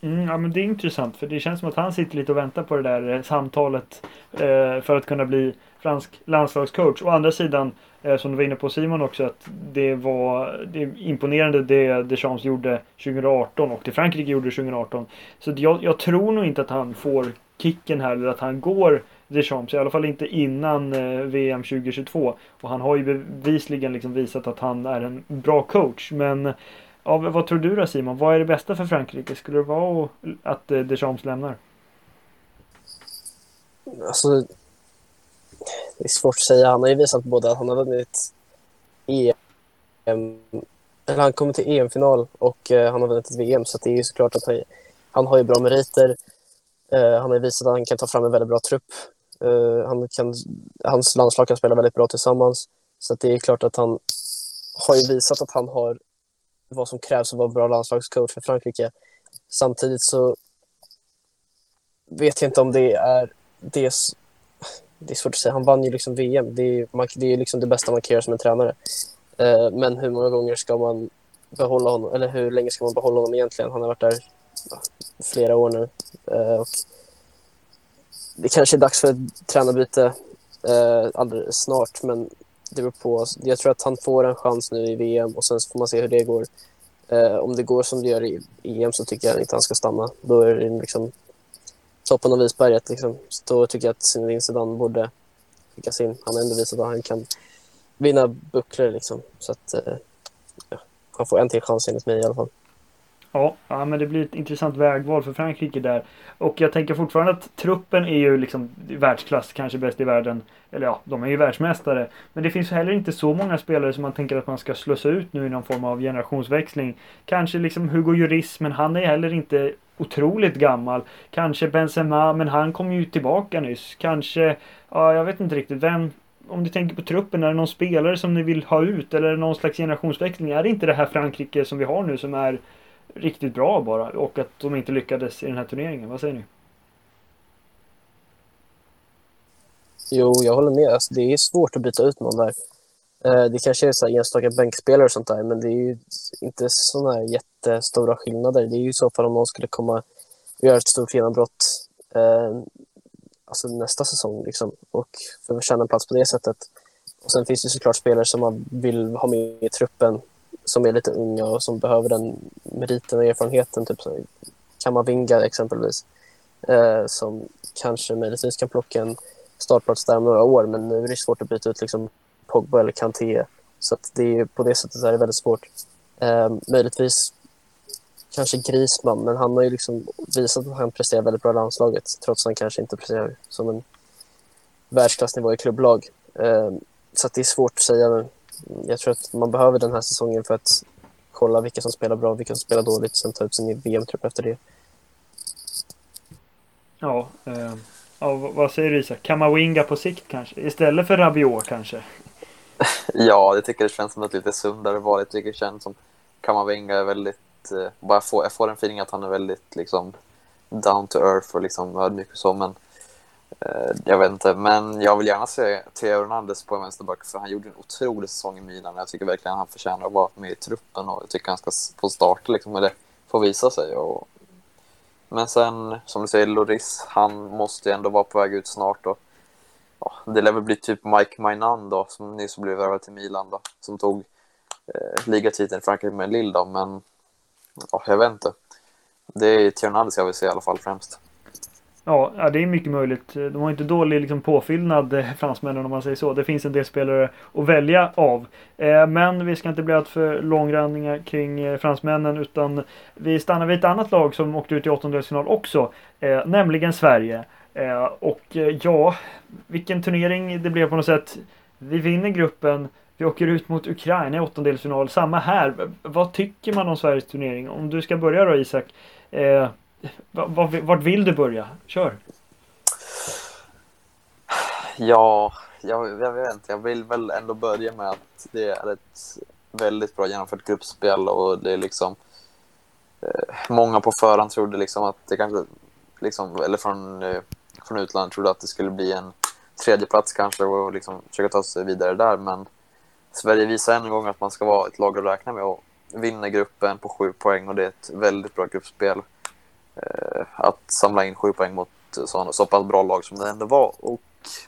Mm, ja, men det är intressant för det känns som att han sitter lite och väntar på det där eh, samtalet eh, för att kunna bli fransk landslagscoach. Å andra sidan, eh, som du var inne på Simon också, att det var det är imponerande det Deschamps gjorde 2018 och det Frankrike gjorde 2018. Så jag, jag tror nog inte att han får kicken här eller att han går Deschamps, i alla fall inte innan eh, VM 2022. Och han har ju bevisligen liksom visat att han är en bra coach. Men ja, vad tror du då Simon? Vad är det bästa för Frankrike? Skulle det vara att eh, Deschamps lämnar? Alltså, det är svårt att säga. Han har ju visat både att han har vunnit EM, eller han kommer till EM-final och eh, han har vunnit ett VM. Så det är ju såklart att han, han har ju bra meriter. Eh, han har visat att han kan ta fram en väldigt bra trupp. Eh, han kan, hans landslag kan spela väldigt bra tillsammans. Så det är klart att han har ju visat att han har vad som krävs att vara bra landslagscoach för Frankrike. Samtidigt så vet jag inte om det är det. Det är svårt att säga. Han vann ju liksom VM. Det är, ju det är liksom det bästa man kan göra som en tränare. Eh, men hur många gånger ska man behålla honom? Eller hur länge ska man behålla honom egentligen? Han har varit där flera år nu. Eh, och det kanske är dags för ett tränarbyte eh, alldeles snart, men det beror på. Jag tror att han får en chans nu i VM och sen får man se hur det går. Eh, om det går som det gör i EM så tycker jag inte han ska stanna. Då är det liksom toppen av isberget. Liksom. Så då tycker jag att Zinedine Zidane borde skickas in. Han har ändå visat att han kan vinna bucklor. Liksom. Så att, eh, ja, han får en till chans enligt mig i alla fall. Ja, ja, men det blir ett intressant vägval för Frankrike där. Och jag tänker fortfarande att truppen är ju liksom världsklass, kanske bäst i världen. Eller ja, de är ju världsmästare. Men det finns heller inte så många spelare som man tänker att man ska slussa ut nu i någon form av generationsväxling. Kanske liksom Hugo Lloris, men han är heller inte otroligt gammal. Kanske Benzema, men han kom ju tillbaka nyss. Kanske, ja, jag vet inte riktigt vem. Om du tänker på truppen, är det någon spelare som ni vill ha ut? Eller är det någon slags generationsväxling? Är det inte det här Frankrike som vi har nu som är riktigt bra bara och att de inte lyckades i den här turneringen. Vad säger ni? Jo, jag håller med. Alltså, det är svårt att byta ut någon där. Eh, det kanske är så enstaka bänkspelare och sånt där, men det är ju inte sådana jättestora skillnader. Det är ju i så fall om någon skulle komma och göra ett stort genombrott eh, alltså nästa säsong liksom, och förtjäna en plats på det sättet. Och Sen finns det såklart spelare som man vill ha med i truppen som är lite unga och som behöver den meriten och erfarenheten. Typ som Kamavinga exempelvis. Eh, som kanske möjligtvis kan plocka en startplats där om några år men nu är det svårt att byta ut liksom Pogba eller Kanté. Så det är, på det sättet är det väldigt svårt. Eh, möjligtvis kanske Grisman, men han har ju liksom visat att han presterar väldigt bra i landslaget, trots att han kanske inte presterar som en världsklassnivå i klubblag. Eh, så att det är svårt att säga, nu jag tror att man behöver den här säsongen för att kolla vilka som spelar bra, vilka som spelar dåligt, sen ta ut sin VM-trupp efter det. Ja, eh, ja, vad säger du Isak? Kamawinga på sikt kanske? Istället för Rabiot kanske? Ja, jag tycker det känns som ett lite sundare val. Jag tycker det känns som Kamavinga är väldigt... Eh, bara jag, får, jag får en feeling att han är väldigt liksom down to earth och liksom ödmjuk och så, men Eh, jag vet inte. Men jag vill gärna se Theo Hernandez på en vänsterback för han gjorde en otrolig säsong i Milan. Jag tycker verkligen han förtjänar att vara med i truppen och jag tycker han ska få starta liksom, eller få visa sig. Och... Men sen, som du säger, Loris, han måste ju ändå vara på väg ut snart. Och ja, det lär väl bli typ Mike Mainan då, som nyss blev värvad till Milan då, som tog eh, ligatiteln i Frankrike med Lille då, men ja, jag vet inte. Det är Tjernades jag vill se i alla fall främst. Ja, det är mycket möjligt. De har inte dålig liksom, påfyllnad, eh, fransmännen om man säger så. Det finns en del spelare att välja av. Eh, men vi ska inte bli alltför långrandiga kring eh, fransmännen utan vi stannar vid ett annat lag som åkte ut i åttondelsfinal också, nämligen Sverige. Och ja, vilken turnering det blev på något sätt. Vi vinner gruppen. Vi åker ut mot Ukraina i åttondelsfinal. Samma här. Vad tycker man om Sveriges turnering? Om du ska börja då Isak. Vart vill du börja? Kör! Ja, jag, jag vet inte. Jag vill väl ändå börja med att det är ett väldigt bra genomfört gruppspel och det är liksom eh, många på förhand trodde liksom att det kanske liksom, eller från, eh, från utlandet trodde att det skulle bli en tredje plats kanske och liksom försöka ta sig vidare där men Sverige visar än en gång att man ska vara ett lag att räkna med och vinna gruppen på sju poäng och det är ett väldigt bra gruppspel. Eh, att samla in sju poäng mot så, så pass bra lag som det ändå var. Och,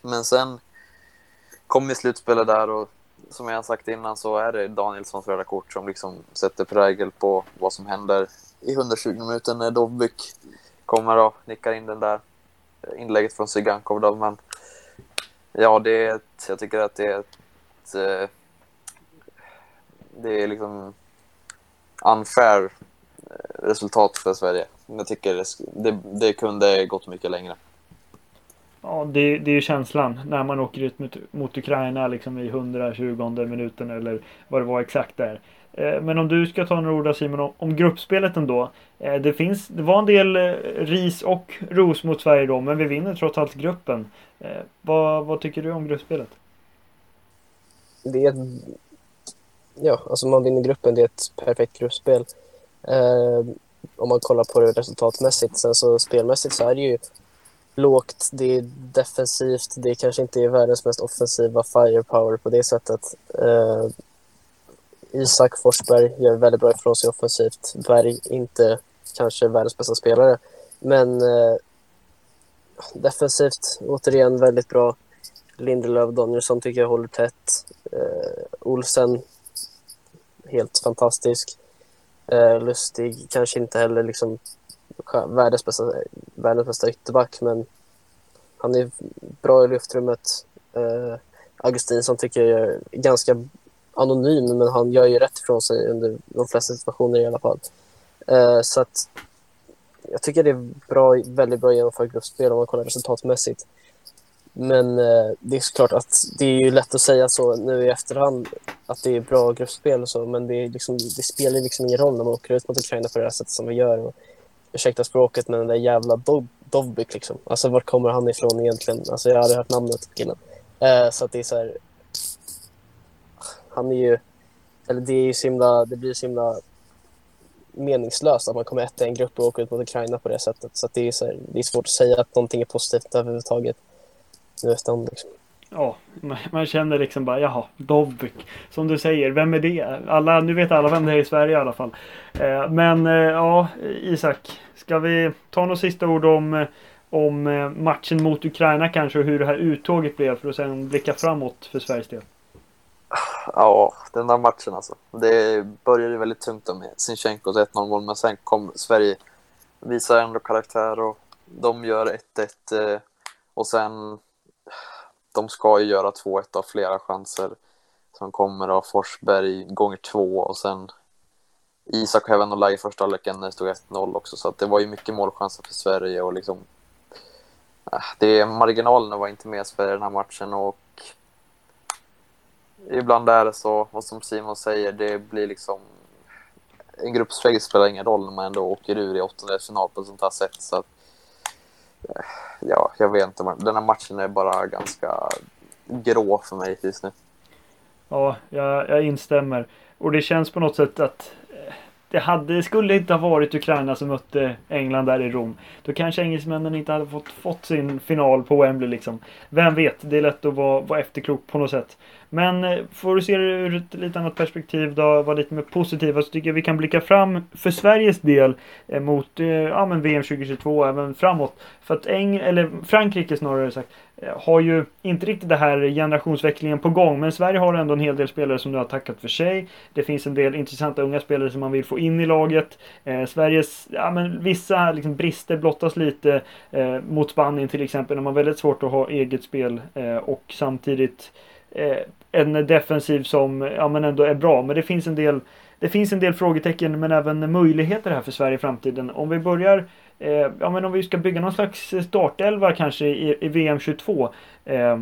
men sen kom vi slutspelet där och som jag sagt innan så är det Danielssons röda kort som liksom sätter prägel på vad som händer i 120 minuter när Dovbyk kommer och nickar in den där eh, inlägget från Zygankov. Då. Men ja, det är ett, jag tycker att det är ett eh, det är liksom unfair resultat för Sverige. Jag tycker det, det, kunde gått mycket längre. Ja, det, det är ju känslan när man åker ut mot, mot Ukraina liksom i 120 minuten eller vad det var exakt där. Eh, men om du ska ta några ord Simon om, om gruppspelet ändå. Eh, det, finns, det var en del ris och ros mot Sverige då, men vi vinner trots allt gruppen. Vad, vad tycker du om gruppspelet? Det är ja, alltså man vinner gruppen, det är ett perfekt gruppspel. Eh, om man kollar på det resultatmässigt. Sen så spelmässigt så är det ju lågt, det är defensivt, det kanske inte är världens mest offensiva firepower på det sättet. Eh, Isak Forsberg gör väldigt bra ifrån sig offensivt. Berg inte kanske världens bästa spelare, men eh, defensivt återigen väldigt bra. Lindelöf Danielsson tycker jag håller tätt. Eh, Olsen helt fantastisk. Eh, lustig, kanske inte heller liksom världens bästa, världens bästa ytterback, men han är bra i luftrummet. Eh, Augustinsson tycker jag är ganska anonym, men han gör ju rätt ifrån sig under de flesta situationer i alla fall. Eh, så att jag tycker det är bra, väldigt bra genomfört gruppspel om man kollar resultatmässigt. Men eh, det är såklart att det är ju lätt att säga så nu i efterhand att det är bra gruppspel och så, men det, är liksom, det spelar liksom ingen roll när man åker ut mot Ukraina på det här sättet som vi gör. Och, ursäkta språket, men den där jävla Dovbyk liksom. Alltså var kommer han ifrån egentligen? Alltså jag har aldrig hört namnet på killen. Eh, så att det är så här, Han är ju... Eller det är ju så himla, det blir så himla meningslöst att man kommer ett i en grupp och åker ut mot Ukraina på det sättet. Så att det är, så här, det är svårt att säga att någonting är positivt överhuvudtaget efterhand. Liksom. Ja, man känner liksom bara jaha, Dovbyk. Som du säger, vem är det? Alla, nu vet alla vem det är i Sverige i alla fall. Eh, men eh, ja, Isak. Ska vi ta några sista ord om, om eh, matchen mot Ukraina kanske och hur det här uttåget blev för att sedan blicka framåt för Sveriges del? Ja, den där matchen alltså. Det började väldigt tungt med Sinchenkos 1-0 mål, men sen kom Sverige, visar ändå karaktär och de gör 1-1 och sen de ska ju göra 2-1 av flera chanser som kommer av Forsberg gånger två och sen Isak och även läge i första halvleken när det stod 1-0 också, så att det var ju mycket målchanser för Sverige och liksom äh, det, marginalerna var inte med Sverige i den här matchen och ibland är det så, och som Simon säger, det blir liksom en gruppspel spelar ingen roll när man ändå åker ur i åttondelsfinal på ett sånt här sätt. Så att, ja, jag vet inte. Den här matchen är bara ganska grå för mig just nu. Ja, jag, jag instämmer. Och det känns på något sätt att det, hade, skulle inte ha varit Ukraina som mötte England där i Rom. Då kanske engelsmännen inte hade fått, fått sin final på Wembley liksom. Vem vet, det är lätt att vara, vara efterklok på något sätt. Men eh, får du se det ur ett lite annat perspektiv då, vara lite mer positiva, så tycker jag vi kan blicka fram för Sveriges del eh, mot eh, ja, men VM 2022 även framåt. För att Eng eller Frankrike snarare sagt, Eh, har ju inte riktigt det här generationsväxlingen på gång. Men Sverige har ändå en hel del spelare som nu har tackat för sig. Det finns en del intressanta unga spelare som man vill få in i laget. Eh, Sveriges, ja men vissa liksom, brister blottas lite eh, mot Spanien till exempel. När man har väldigt svårt att ha eget spel eh, och samtidigt eh, en defensiv som ja, men ändå är bra. Men det finns en del det finns en del frågetecken men även möjligheter här för Sverige i framtiden. Om vi börjar Eh, ja, men om vi ska bygga någon slags startelva kanske i, i VM 22. Eh,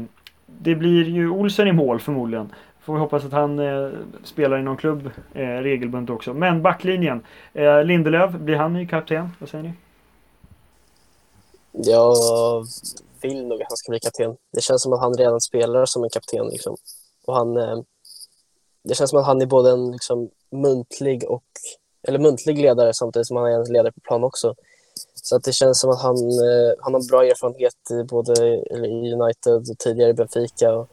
det blir ju Olsen i mål förmodligen. Får vi hoppas att han eh, spelar i någon klubb eh, regelbundet också. Men backlinjen. Eh, Lindelöf, blir han ny kapten? Vad säger ni? Jag vill nog att han ska bli kapten. Det känns som att han redan spelar som en kapten. Liksom. Och han, eh, det känns som att han är både en liksom, muntlig och eller muntlig ledare samtidigt som han är en ledare på plan också. Så att det känns som att han, eh, han har bra erfarenhet i både i United och tidigare i Benfica. Och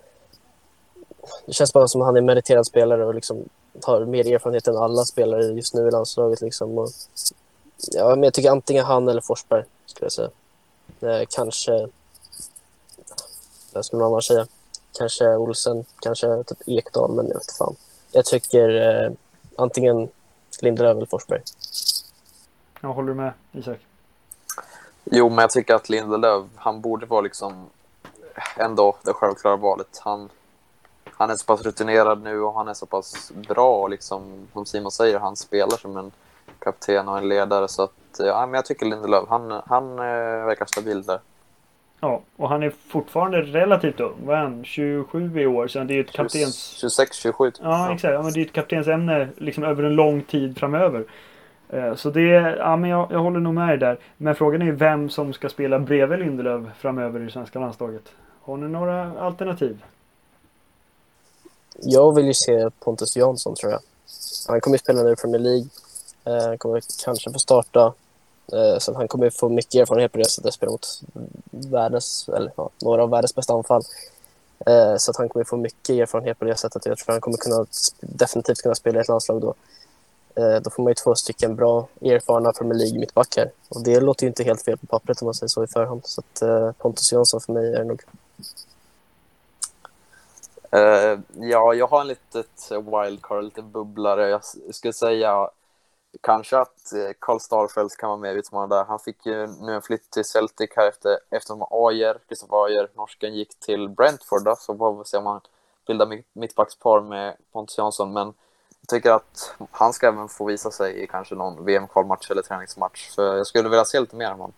det känns bara som att han är en meriterad spelare och liksom har mer erfarenhet än alla spelare just nu i landslaget. Liksom. Och, ja, men jag tycker antingen han eller Forsberg, skulle jag säga. Eh, kanske... Vad skulle man annars säga? Kanske Olsen, kanske typ Ekdal, men jag vet fan. Jag tycker eh, antingen Lindelöf eller Forsberg. Jag håller du med, Isak? Jo, men jag tycker att Lindelöf, han borde vara liksom ändå det självklara valet. Han, han är så pass rutinerad nu och han är så pass bra och liksom, som Simon säger, han spelar som en kapten och en ledare. Så att, ja, men jag tycker Lindelöf, han, han äh, verkar stabil där. Ja, och han är fortfarande relativt ung. Vad är han? 27 i år. Så det är ett kaptens... 26, 27. Ja, exakt. Ja, men det är ett kaptensämne liksom över en lång tid framöver. Eh, så det, ja men jag, jag håller nog med dig där. Men frågan är vem som ska spela bredvid Lindelöf framöver i det svenska landslaget. Har ni några alternativ? Jag vill ju se Pontus Jansson tror jag. Han kommer ju spela nu i Premier League. Eh, han kommer kanske få starta. Eh, så han kommer få mycket erfarenhet på det sättet. Spela mot världens, eller ja, några av världens bästa anfall. Så att han kommer få mycket erfarenhet på det sättet. Jag tror han kommer kunna, definitivt kunna spela i ett landslag då. Eh, då får man ju två stycken bra erfarna Premier League-mittbackar. Och det låter ju inte helt fel på pappret om man säger så i förhand. Så att, eh, Pontus Jansson för mig är nog. Uh, ja, jag har en litet eh, wildcard, en liten bubblare. Jag skulle säga kanske att eh, Karl Starfelt kan vara med och utmana där. Han fick ju nu en flytt till Celtic här efter, eftersom Ajer, Kristoffer Ajer, norsken, gick till Brentford. Då, så får vi se om han bildar mittbackspar med Pontus Jansson. Men tycker att han ska även få visa sig i kanske någon VM-kvalmatch eller träningsmatch. För jag skulle vilja se lite mer av honom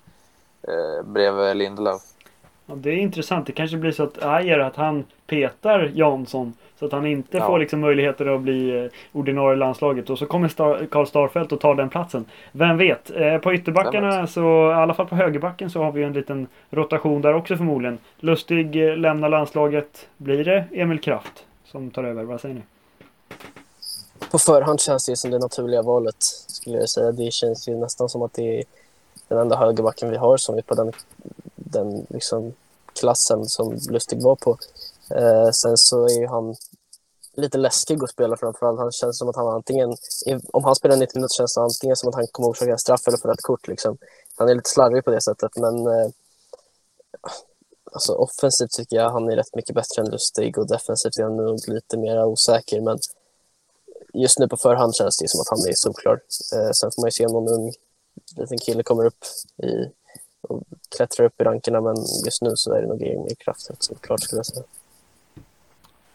eh, bredvid Lindelöf. Ja, det är intressant. Det kanske blir så att Ajer att han petar Jansson så att han inte ja. får liksom möjligheter att bli eh, ordinarie landslaget. Och så kommer Star Karl Starfelt och tar den platsen. Vem vet? Eh, på ytterbackarna, så, i alla fall på högerbacken, så har vi en liten rotation där också förmodligen. Lustig eh, lämnar landslaget. Blir det Emil Kraft som tar över? Vad säger ni? På förhand känns det som det naturliga valet, skulle jag säga. Det känns ju nästan som att det är den enda högerbacken vi har som är på den, den liksom klassen som Lustig var på. Eh, sen så är ju han lite läskig att spela framförallt. Han känns som att han antingen, om han spelar 90 minuter känns det antingen som att han kommer orsaka straff eller få ett kort. Liksom. Han är lite slarvig på det sättet, men eh, alltså, offensivt tycker jag han är rätt mycket bättre än Lustig och defensivt är han nog lite mer osäker. Men just nu på förhand känns det som att han är solklar. Eh, sen får man ju se om någon ung liten kille kommer upp i, och klättrar upp i rankerna, men just nu så är det nog Emil Kraft rätt solklart skulle jag säga.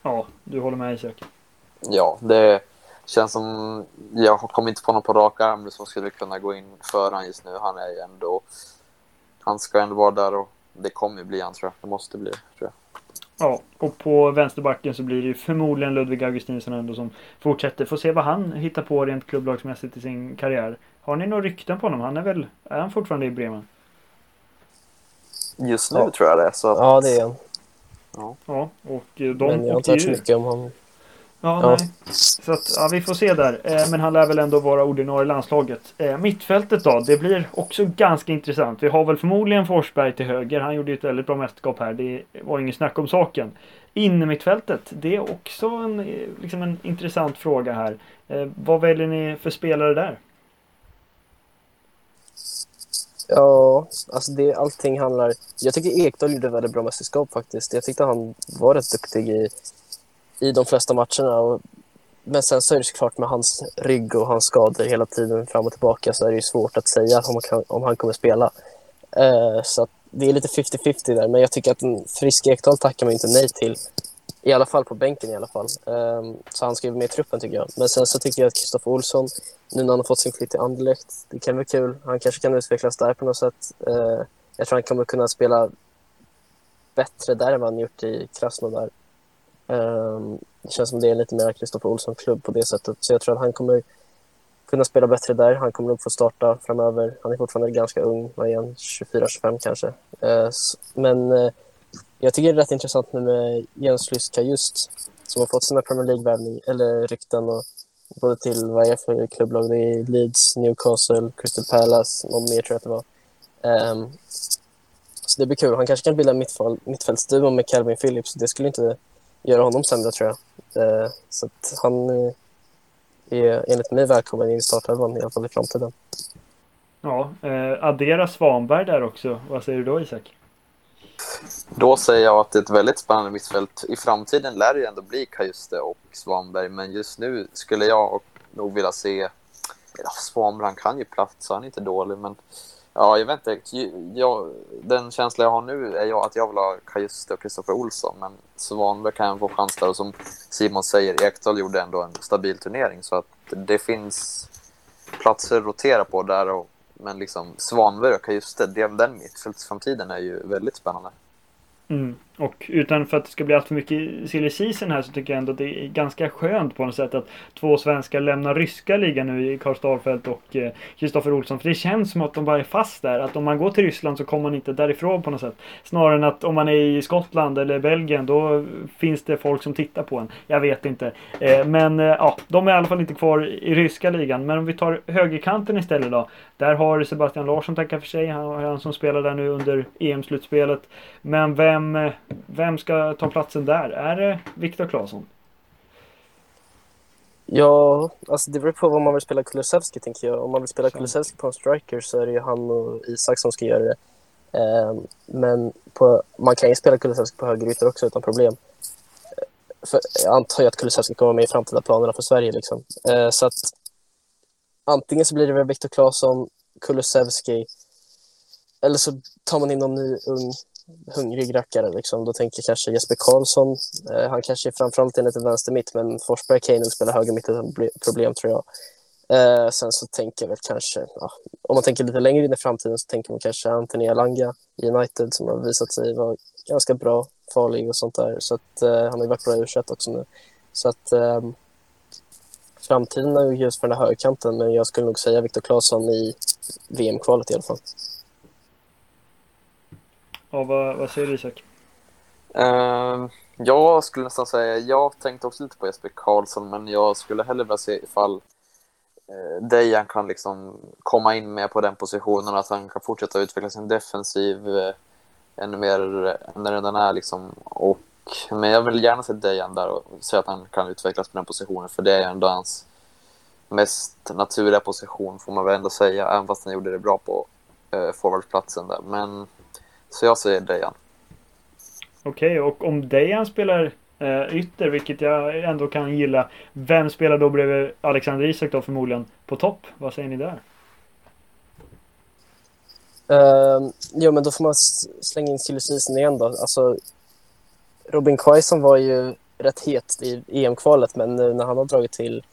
Ja, du håller med Isak? Ja, det, känns som, jag kommer inte på någon på rak arm som skulle kunna gå in för han just nu. Han är ju ändå, han ska ändå vara där och det kommer ju bli han tror jag. Det måste bli tror jag. Ja, och på vänsterbacken så blir det ju förmodligen Ludvig Augustinsson ändå som fortsätter. Får se vad han hittar på rent klubblagsmässigt i sin karriär. Har ni några rykten på honom? Han är väl, är han fortfarande i Bremen? Just nu Ja. tror jag det. Så att, Ja, det är han. Ja, och eh, de Men jag har inte hört så mycket om honom. Ja, Ja. nej. Så att, ja, vi får se där. Eh, men han lär väl ändå vara ordinarie landslaget. Eh, mittfältet då? Det blir också ganska intressant. Vi har väl förmodligen Forsberg till höger. Han gjorde ju ett väldigt bra mästerskap här. Det var ingen snack om saken. Innermittfältet, det är också en, eh, liksom en intressant fråga här. Eh, vad väljer ni för spelare där? Ja, alltså det, allting handlar... Jag tycker Ekdal gjorde väldigt bra mästerskap faktiskt. Jag tyckte han var rätt duktig i, i de flesta matcherna. Och, men sen så är det såklart med hans rygg och hans skador hela tiden fram och tillbaka så är det ju svårt att säga om han, kan, om han kommer spela. Uh, så att det är lite 50-50 där, men jag tycker att en frisk Ekdal tackar man inte nej till. I alla fall på bänken i alla fall. Um, så han ska ju med i truppen tycker jag. Men sen så tycker jag att Kristoffer Olsson, nu när han har fått sin flytt till Anderlecht, det kan vara kul. Han kanske kan utvecklas där på något sätt. Uh, jag tror han kommer kunna spela bättre där än vad han gjort i Krasnodar. Ehm, det känns som det är lite mer Kristoffer Olsson-klubb på det sättet. Så jag tror att han kommer kunna spela bättre där. Han kommer nog få starta framöver. Han är fortfarande ganska ung, vad är han? 24-25 kanske. Ehm, men eh, jag tycker det är rätt intressant nu med Jens Lyska just som har fått sina Premier League-värvning, eller rykten och både till vad är för klubblag? Det är Leeds, Newcastle, Crystal Palace, någon mer tror jag att det var. Ehm, så det blir kul. Han kanske kan bilda en mittfäl- mittfältsduo med Calvin Phillips. Det skulle inte göra honom sämre tror jag. Eh, så att han eh, är enligt mig välkommen in i startelvan i alla fall i framtiden. Ja, eh, addera Svanberg där också. Vad säger du då Isak? Då säger jag att det är ett väldigt spännande mittfält. I framtiden lär det ju ändå bli Kajuste och Svanberg, men just nu skulle jag nog vilja se... Ja, Svanberg, han kan ju platsa, han är inte dålig, men ja, jag vet inte. Jag, den känsla jag har nu är jag att jag vill ha Kajuste och Kristoffer Olsson, men Svanberg kan få chans där. Och som Simon säger, Ekdal gjorde ändå en stabil turnering, så att det finns platser att rotera på där. Och, men liksom Svanberg och Kajuste, den mittfältsframtiden är ju väldigt spännande. Mm. Och utan för att det ska bli allt för mycket silly season här så tycker jag ändå att det är ganska skönt på något sätt att två svenskar lämnar ryska ligan nu i Karl Starfelt och eh, Kristoffer Olsson. För det känns som att de bara är fast där. Att om man går till Ryssland så kommer man inte därifrån på något sätt. Snarare än att om man är i Skottland eller Belgien då finns det folk som tittar på en. Jag vet inte. Eh, men eh, ja, de är i alla fall inte kvar i ryska ligan. Men om vi tar högerkanten istället då. Där har Sebastian Larsson tackat för sig. Han han som spelar där nu under EM-slutspelet. Men vem, eh, vem ska ta platsen där? Är det Viktor Claesson? Ja, alltså det beror på vad man vill spela Kulusevski tänker jag. Om man vill spela. Kulusevski på en striker så är det ju han och Isak som ska göra det. Ehm, men på, man kan ju spela Kulusevski på högerytor också utan problem. Eh, För jag antar ju att Kulusevski kommer med i framtida planerna för Sverige. Liksom. Eh, så att antingen så blir det väl Viktor Claesson, Kulusevski eller så tar man in någon ny ung hungrig rackare. Liksom. Då tänker jag kanske Jesper Karlsson. Eh, han kanske är framförallt är lite vänster mitt, men Forsberg kan ju nog spela höger mitt utan problem tror jag. Eh, sen så tänker jag väl kanske, ja, om man tänker lite längre in i framtiden så tänker man kanske Anthony Elanga i United som har visat sig vara ganska bra, farlig och sånt där. Så att, eh, han har ju varit bra i u också nu. Så att ehm, framtiden är just för den här högerkanten, men jag skulle nog säga Viktor Claesson i VM-kvalet i alla fall. Ja, vad, vad säger du Isak? Uh, jag skulle nästan säga, jag tänkte också lite på Jesper Karlsson, men jag skulle hellre vilja se ifall uh, Dejan kan liksom komma in med på den positionen, att han kan fortsätta utveckla sin defensiv uh, ännu mer eh, än den den är. Liksom. Och, men jag vill gärna se Dejan där och se att han kan utvecklas på den positionen, för det är ändå hans mest naturliga position, får man väl ändå säga, även fast han gjorde det bra på uh, forwardplatsen där. Men, så jag säger Dejan. Okej, och om Dejan spelar eh, ytter, vilket jag ändå kan gilla. Vem spelar då bredvid Alexander Isak då förmodligen på topp? Vad säger ni där? Uh, jo, men då får man slänga in silly igen då. Alltså, Robin Quaison var ju rätt het i EM-kvalet, men nu när han har dragit till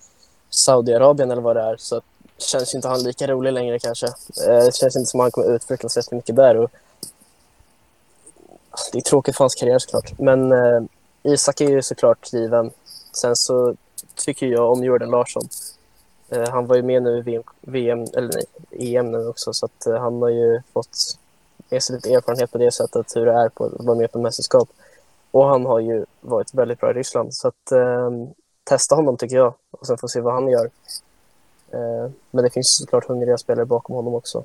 Saudiarabien eller vad det är så känns ju inte han lika rolig längre kanske. Eh, det känns inte som att han kommer utvecklas jättemycket där. Och... Det är tråkigt för hans karriär såklart. Men eh, Isak är ju såklart given. Sen så tycker jag om Jordan Larsson. Eh, han var ju med nu i VM, VM eller nej, EM nu också så att eh, han har ju fått med sig lite erfarenhet på det sättet hur det är på att vara med på mästerskap. Och han har ju varit väldigt bra i Ryssland så att eh, testa honom tycker jag och sen får se vad han gör. Eh, men det finns såklart hungriga spelare bakom honom också.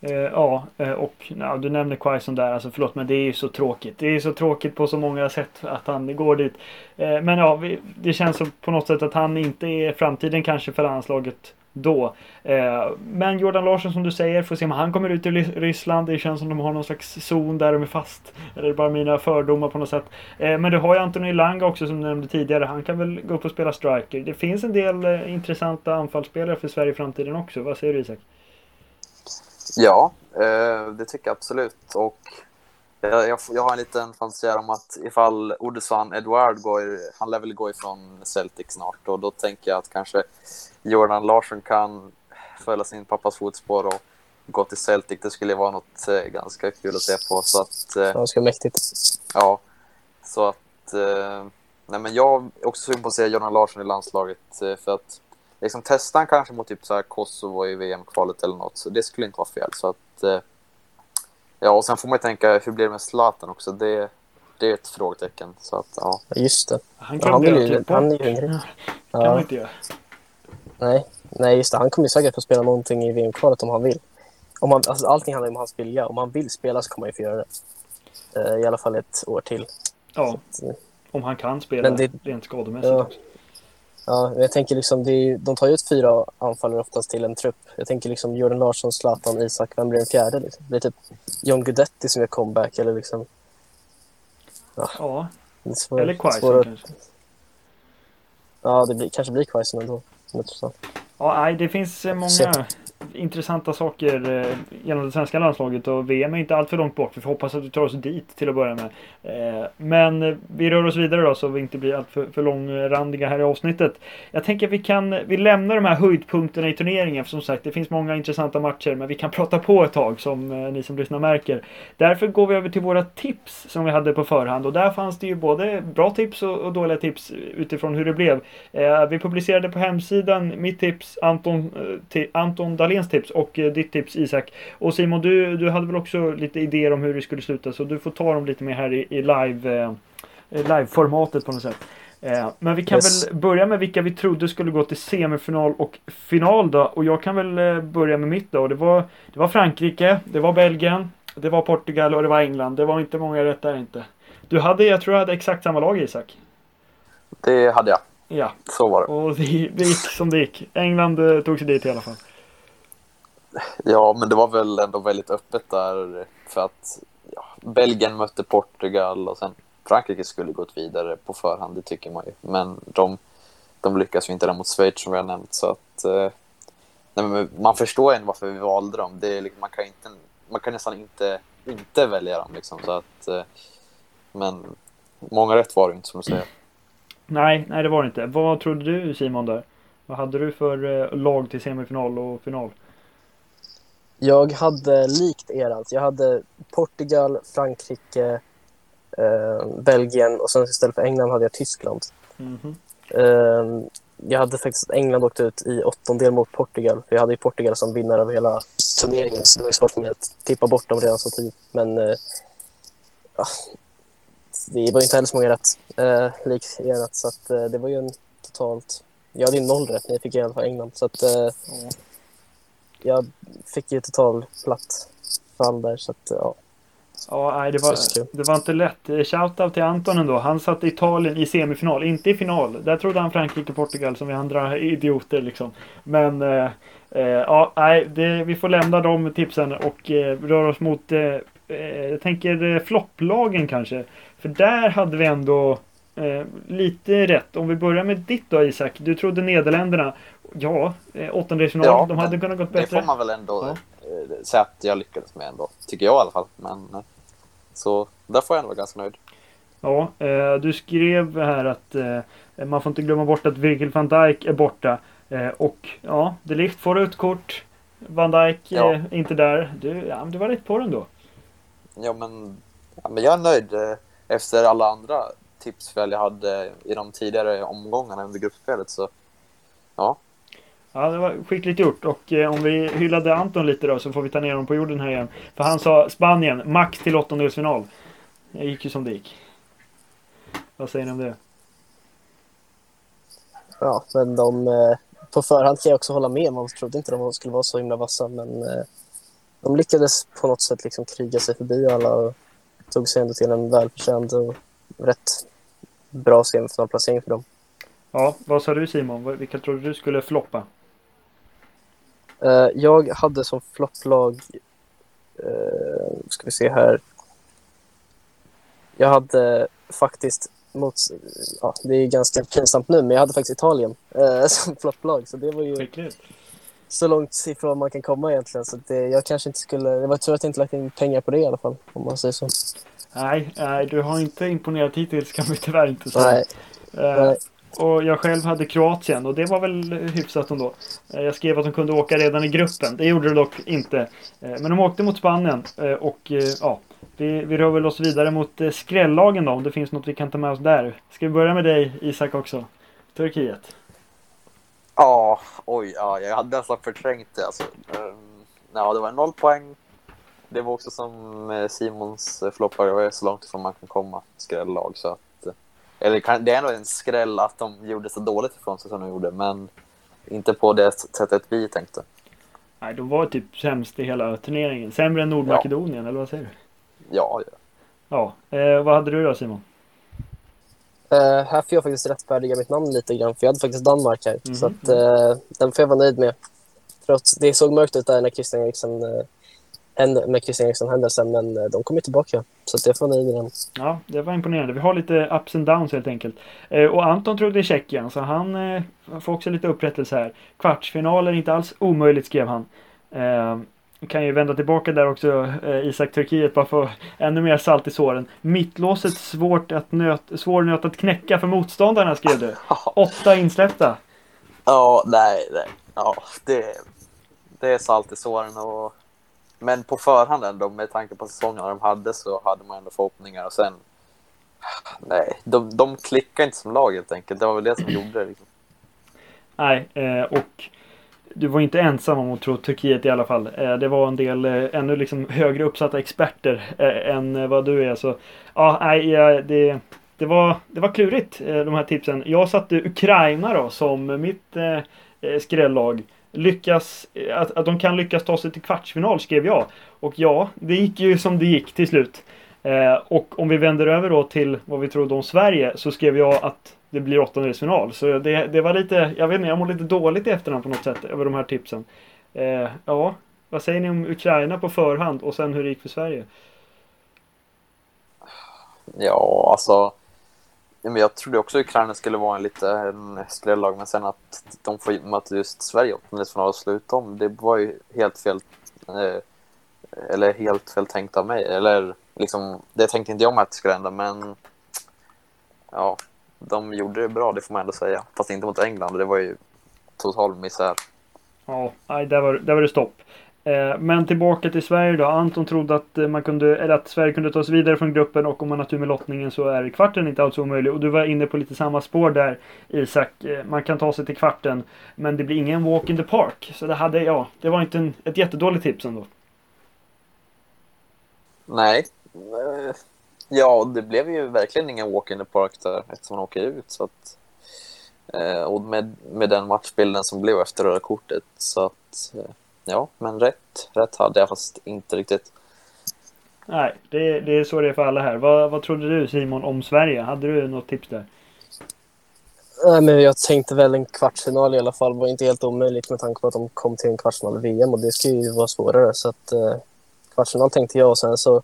Eh, ja, eh, och ja, du nämner Quaison där, alltså förlåt men det är ju så tråkigt. Det är så tråkigt på så många sätt att han går dit. Eh, men ja, det känns som på något sätt att han inte är framtiden kanske för landslaget då. Men Jordan Larsson som du säger, får se om han kommer ut i Ryssland. Det känns som de har någon slags zon där de är fast. Eller bara mina fördomar på något sätt. Men du har ju Anthony Langa också som du nämnde tidigare. Han kan väl gå upp och spela striker. Det finns en del intressanta anfallsspelare för Sverige i framtiden också. Vad säger du Isak? Ja, det tycker jag absolut. Och jag, har en liten fantasi om att ifall Odesson Edouard går, han lär väl gå ifrån Celtic snart och då tänker jag att kanske Jordan Larsson kan följa sin pappas fotspår och gå till Celtic. Det skulle vara något eh, ganska kul att se på. Så att, eh, ganska mäktigt. Ja, så att... Eh, nej men jag är också sugen på att se Jordan Larsson i landslaget eh, för att liksom testa han kanske mot typ så här Kosovo i VM-kvalet eller något. Så det skulle inte vara fel. Så att, eh, ja, och sen får man ju tänka, hur blir det med Zlatan också? Det, det är ett frågetecken. Så att, ja. Just det. Han kan ja, han, är ju, han är ju hungrig. Ja. kan man inte göra. Nej, nej just det. Han kommer säkert få spela någonting i VM-kvalet om han vill. Om han, alltså, allting handlar om hans vilja. Om han vill spela så kommer han ju få göra det. Uh, I alla fall ett år till. Ja, att, uh, om han kan spela det, rent skademässigt ja, också. Ja, jag tänker liksom, är, de tar ju ut fyra anfallare oftast till en trupp. Jag tänker liksom Jordan Larsson, Zlatan, Isak. Vem blir den fjärde? Liksom? Det blir typ John Guidetti som gör comeback eller liksom... Ja, ja. Svår, eller Quaison kanske. Ja, det blir, kanske blir Quaison ändå. Ja, nej, det finns eh, många intressanta saker eh, genom det svenska landslaget och VM är inte allt för långt bort. Vi får hoppas att vi tar oss dit till att börja med. Eh, men eh, vi rör oss vidare då så vi inte blir allt för, långrandiga här i avsnittet. Jag tänker att vi kan, vi lämnar de här höjdpunkterna i turneringen för som sagt det finns många intressanta matcher men vi kan prata på ett tag som ni som lyssnar märker. Därför går vi över till våra tips som vi hade på förhand och där fanns det ju både bra tips och, och dåliga tips utifrån hur det blev. Vi publicerade på hemsidan mitt tips Anton, Anton Dahléns tips och eh, ditt tips Isak. Och Simon, du, du hade väl också lite idéer om hur det skulle sluta så du får ta dem lite mer här i, i live, eh, live-formatet på något sätt. Eh, men vi kan yes. väl börja med vilka vi trodde skulle gå till semifinal och final då. Och jag kan väl eh, börja med mitt då. Det var, det var Frankrike, det var Belgien, det var Portugal och det var England. Det var inte många rätt där inte. Du hade, jag tror du hade exakt samma lag Isak. Det hade jag. Ja. Så var det. Och det, det gick som det gick. England eh, tog sig dit i alla fall. Ja, men det var väl ändå väldigt öppet där för att ja, Belgien mötte Portugal och sen Frankrike skulle gått vidare på förhand, det tycker man ju. Men de, de lyckas ju inte där mot Schweiz som vi har nämnt. Så att, eh, nej, man förstår ju varför vi valde dem. Det är, liksom, man, kan inte, man kan nästan inte, inte välja dem. Liksom, så att, eh, men många rätt var det inte som du säger. Nej, nej det var det inte. Vad trodde du Simon där? Vad hade du för eh, lag till semifinal och final? Jag hade likt er alltså. Jag hade Portugal, Frankrike, eh, Belgien och sen istället för England hade jag Tyskland. Mm -hmm. eh, jag hade faktiskt England åkt ut i åttondel mot Portugal. För jag hade ju Portugal som vinnare av hela turneringen så det var svårt för mig att tippa bort dem redan så tidigt. Men eh, det var ju inte heller så många rätt, eh, likt er. Så att, eh, det var ju en totalt... Jag hade ju noll rätt, men jag fick i alla fall England. Så att, mm jag fick ju total platt fall där så att ja. Ja, nej, det, var, det var inte lätt. Shoutout till Anton ändå. Han satte Italien i semifinal, inte i final. Där trodde han Frankrike och Portugal som vi andra idioter liksom. Men eh, eh, ja, nej, det, vi får lämna de tipsen och eh, röra oss mot, eh, eh jag tänker flopplagen kanske. För där hade vi ändå lite rätt. Om vi börjar med ditt då Isak. Du trodde Nederländerna Ja, eh, åttondelsfinal. Ja, de hade kunnat gått bättre. Det får man väl ändå ja. Eh, säga att jag lyckades med ändå. Tycker jag i alla fall. Men, eh, så där får jag ändå vara ganska nöjd. Ja, du skrev här att man får inte glömma bort att Virgil van Dijk är borta. Och ja, De Ligt får ut kort. Van Dijk Ja. eh, inte där. Du, ja, du var rätt på den då. Ja, men, ja, men jag är nöjd efter alla andra tipsfel jag hade i de tidigare omgångarna under gruppspelet. Så ja, Ja, det var skickligt gjort. Och eh, om vi hyllade Anton lite då så får vi ta ner honom på jorden här igen. För han sa Spanien, max till åttondelsfinal. Det gick ju som det gick. Vad säger ni om det? Ja, men de, eh, på förhand kan jag också hålla med. Man trodde inte de skulle vara så himla vassa, men eh, de lyckades på något sätt liksom kriga sig förbi alla och tog sig ändå till en välförtjänt och rätt bra semifinalplacering för dem. Ja, vad sa du Simon? Vilka trodde du skulle floppa? Eh, jag hade som flopplag, eh, ska vi se här. Jag hade faktiskt mot, ja, det är ganska pinsamt nu, men jag hade faktiskt Italien eh, som flopplag. Så det var ju Skickligt. så långt ifrån man kan komma egentligen. Så det, jag kanske inte skulle, det var tur att jag inte lagt in pengar på det i alla fall, om man säger så. Nej, nej, du har inte imponerat hittills kan vi tyvärr inte säga. Nej, nej. Och jag själv hade Kroatien och det var väl hyfsat ändå. Eh, jag skrev att de kunde åka redan i gruppen. Det gjorde de dock inte. Eh, men de åkte mot Spanien eh, och ja, vi, vi rör väl oss vidare mot skrällagen då om det finns något vi kan ta med oss där. Ska vi börja med dig Isak också? Turkiet. Ja, oj, ja, jag hade nästan förträngt det. Alltså. Ehm, ja, det var noll poäng. Det var också som Simons floppar, det var så långt ifrån man kan komma, skrällag. Så att, eller kan- det är ändå en skräll att de gjorde så dåligt ifrån sig som de gjorde, men inte på det sättet vi tänkte. Nej, de var typ sämst i hela turneringen. Sämre än Nordmakedonien, eller vad säger du? Ja, ja. Ja, eh, vad hade du då Simon? Eh, här får jag faktiskt rättfärdiga mitt namn lite grann, för jag hade faktiskt Danmark här. Mhm. Så att, eh, den får jag vara nöjd med. Trots, det såg mörkt ut där när Christian Eriksen, eh, med Christian Eriksen händelsen, men eh, de kom ju tillbaka. Så jag får nöjd med. Ja, det var imponerande. Vi har lite ups and downs helt enkelt. Eh, och Anton trodde Tjeckien, så han eh, får också lite upprättelse här. Kvartsfinaler inte alls omöjligt skrev han. Kan ju vända tillbaka där också, Isak Turkiet, bara för ännu mer salt i såren. Mittlåset svårt att nöt, svår nöt att knäcka för motståndarna skrev du. Åtta insläppta. Ja, nej, nej. Ja, det, det är salt i såren. Och... Men på förhand ändå, med tanke på säsongerna de hade, så hade man ändå förhoppningar. Och sen, nej, de, de klickar inte som lag helt enkelt. Det var väl det som gjorde det. Liksom. Nej, eh, och du var inte ensam om att tro Turkiet i alla fall. Eh, det var en del eh, ännu liksom högre uppsatta experter än vad du är. Så ja, nej, det, det, var, det var klurigt de här tipsen. Jag satte Ukraina då som mitt skrällag. Lyckas, att, att de kan lyckas ta sig till kvartsfinal skrev jag. Och ja, det gick ju som det gick till slut. Eh, och om vi vänder över då till vad vi trodde om Sverige så skrev jag att det blir åttondelsfinal. Så det, det var lite, jag vet inte, jag mår lite dåligt i efterhand på något sätt över de här tipsen. Eh, ja, vad säger ni om Ukraina på förhand och sen hur det gick för Sverige? Ja, alltså. Men jag trodde också Ukraina skulle vara en lite en skrällag, men sen att de får möta just Sverige i åttondelsfinal och sluta om, det var ju helt fel. Eh, eller helt fel tänkt av mig. Eller liksom, det tänkte inte jag med att det skulle hända, men ja, de gjorde det bra, det får man ändå säga. Fast inte mot England, det var ju total misär. Ja, nej, där var, där var det stopp. Eh, men tillbaka till Sverige då. Anton trodde att, eh, man kunde, eller att Sverige kunde ta sig vidare från gruppen och om man har tur med lottningen så är kvarten inte alls omöjlig. Och du var inne på lite samma spår där Isak. Eh, man kan ta sig till kvarten men det blir ingen walk in the park. Så det hade, ja, det var inte en, ett jättedåligt tips ändå. Nej. Ja, det blev ju verkligen ingen walk in the park där eftersom man åker ut. Så att, och med, med den matchbilden som blev efter röda kortet. Så att, ja, men rätt, rätt hade jag fast inte riktigt. Nej, det, det är så det är för alla här. Vad, vad trodde du Simon om Sverige? Hade du något tips där? Nej, men jag tänkte väl en kvartsfinal i alla fall var inte helt omöjligt med tanke på att de kom till en kvartsfinal i VM och det ska ju vara svårare. Så att, eh, kvartsfinal tänkte jag och sen så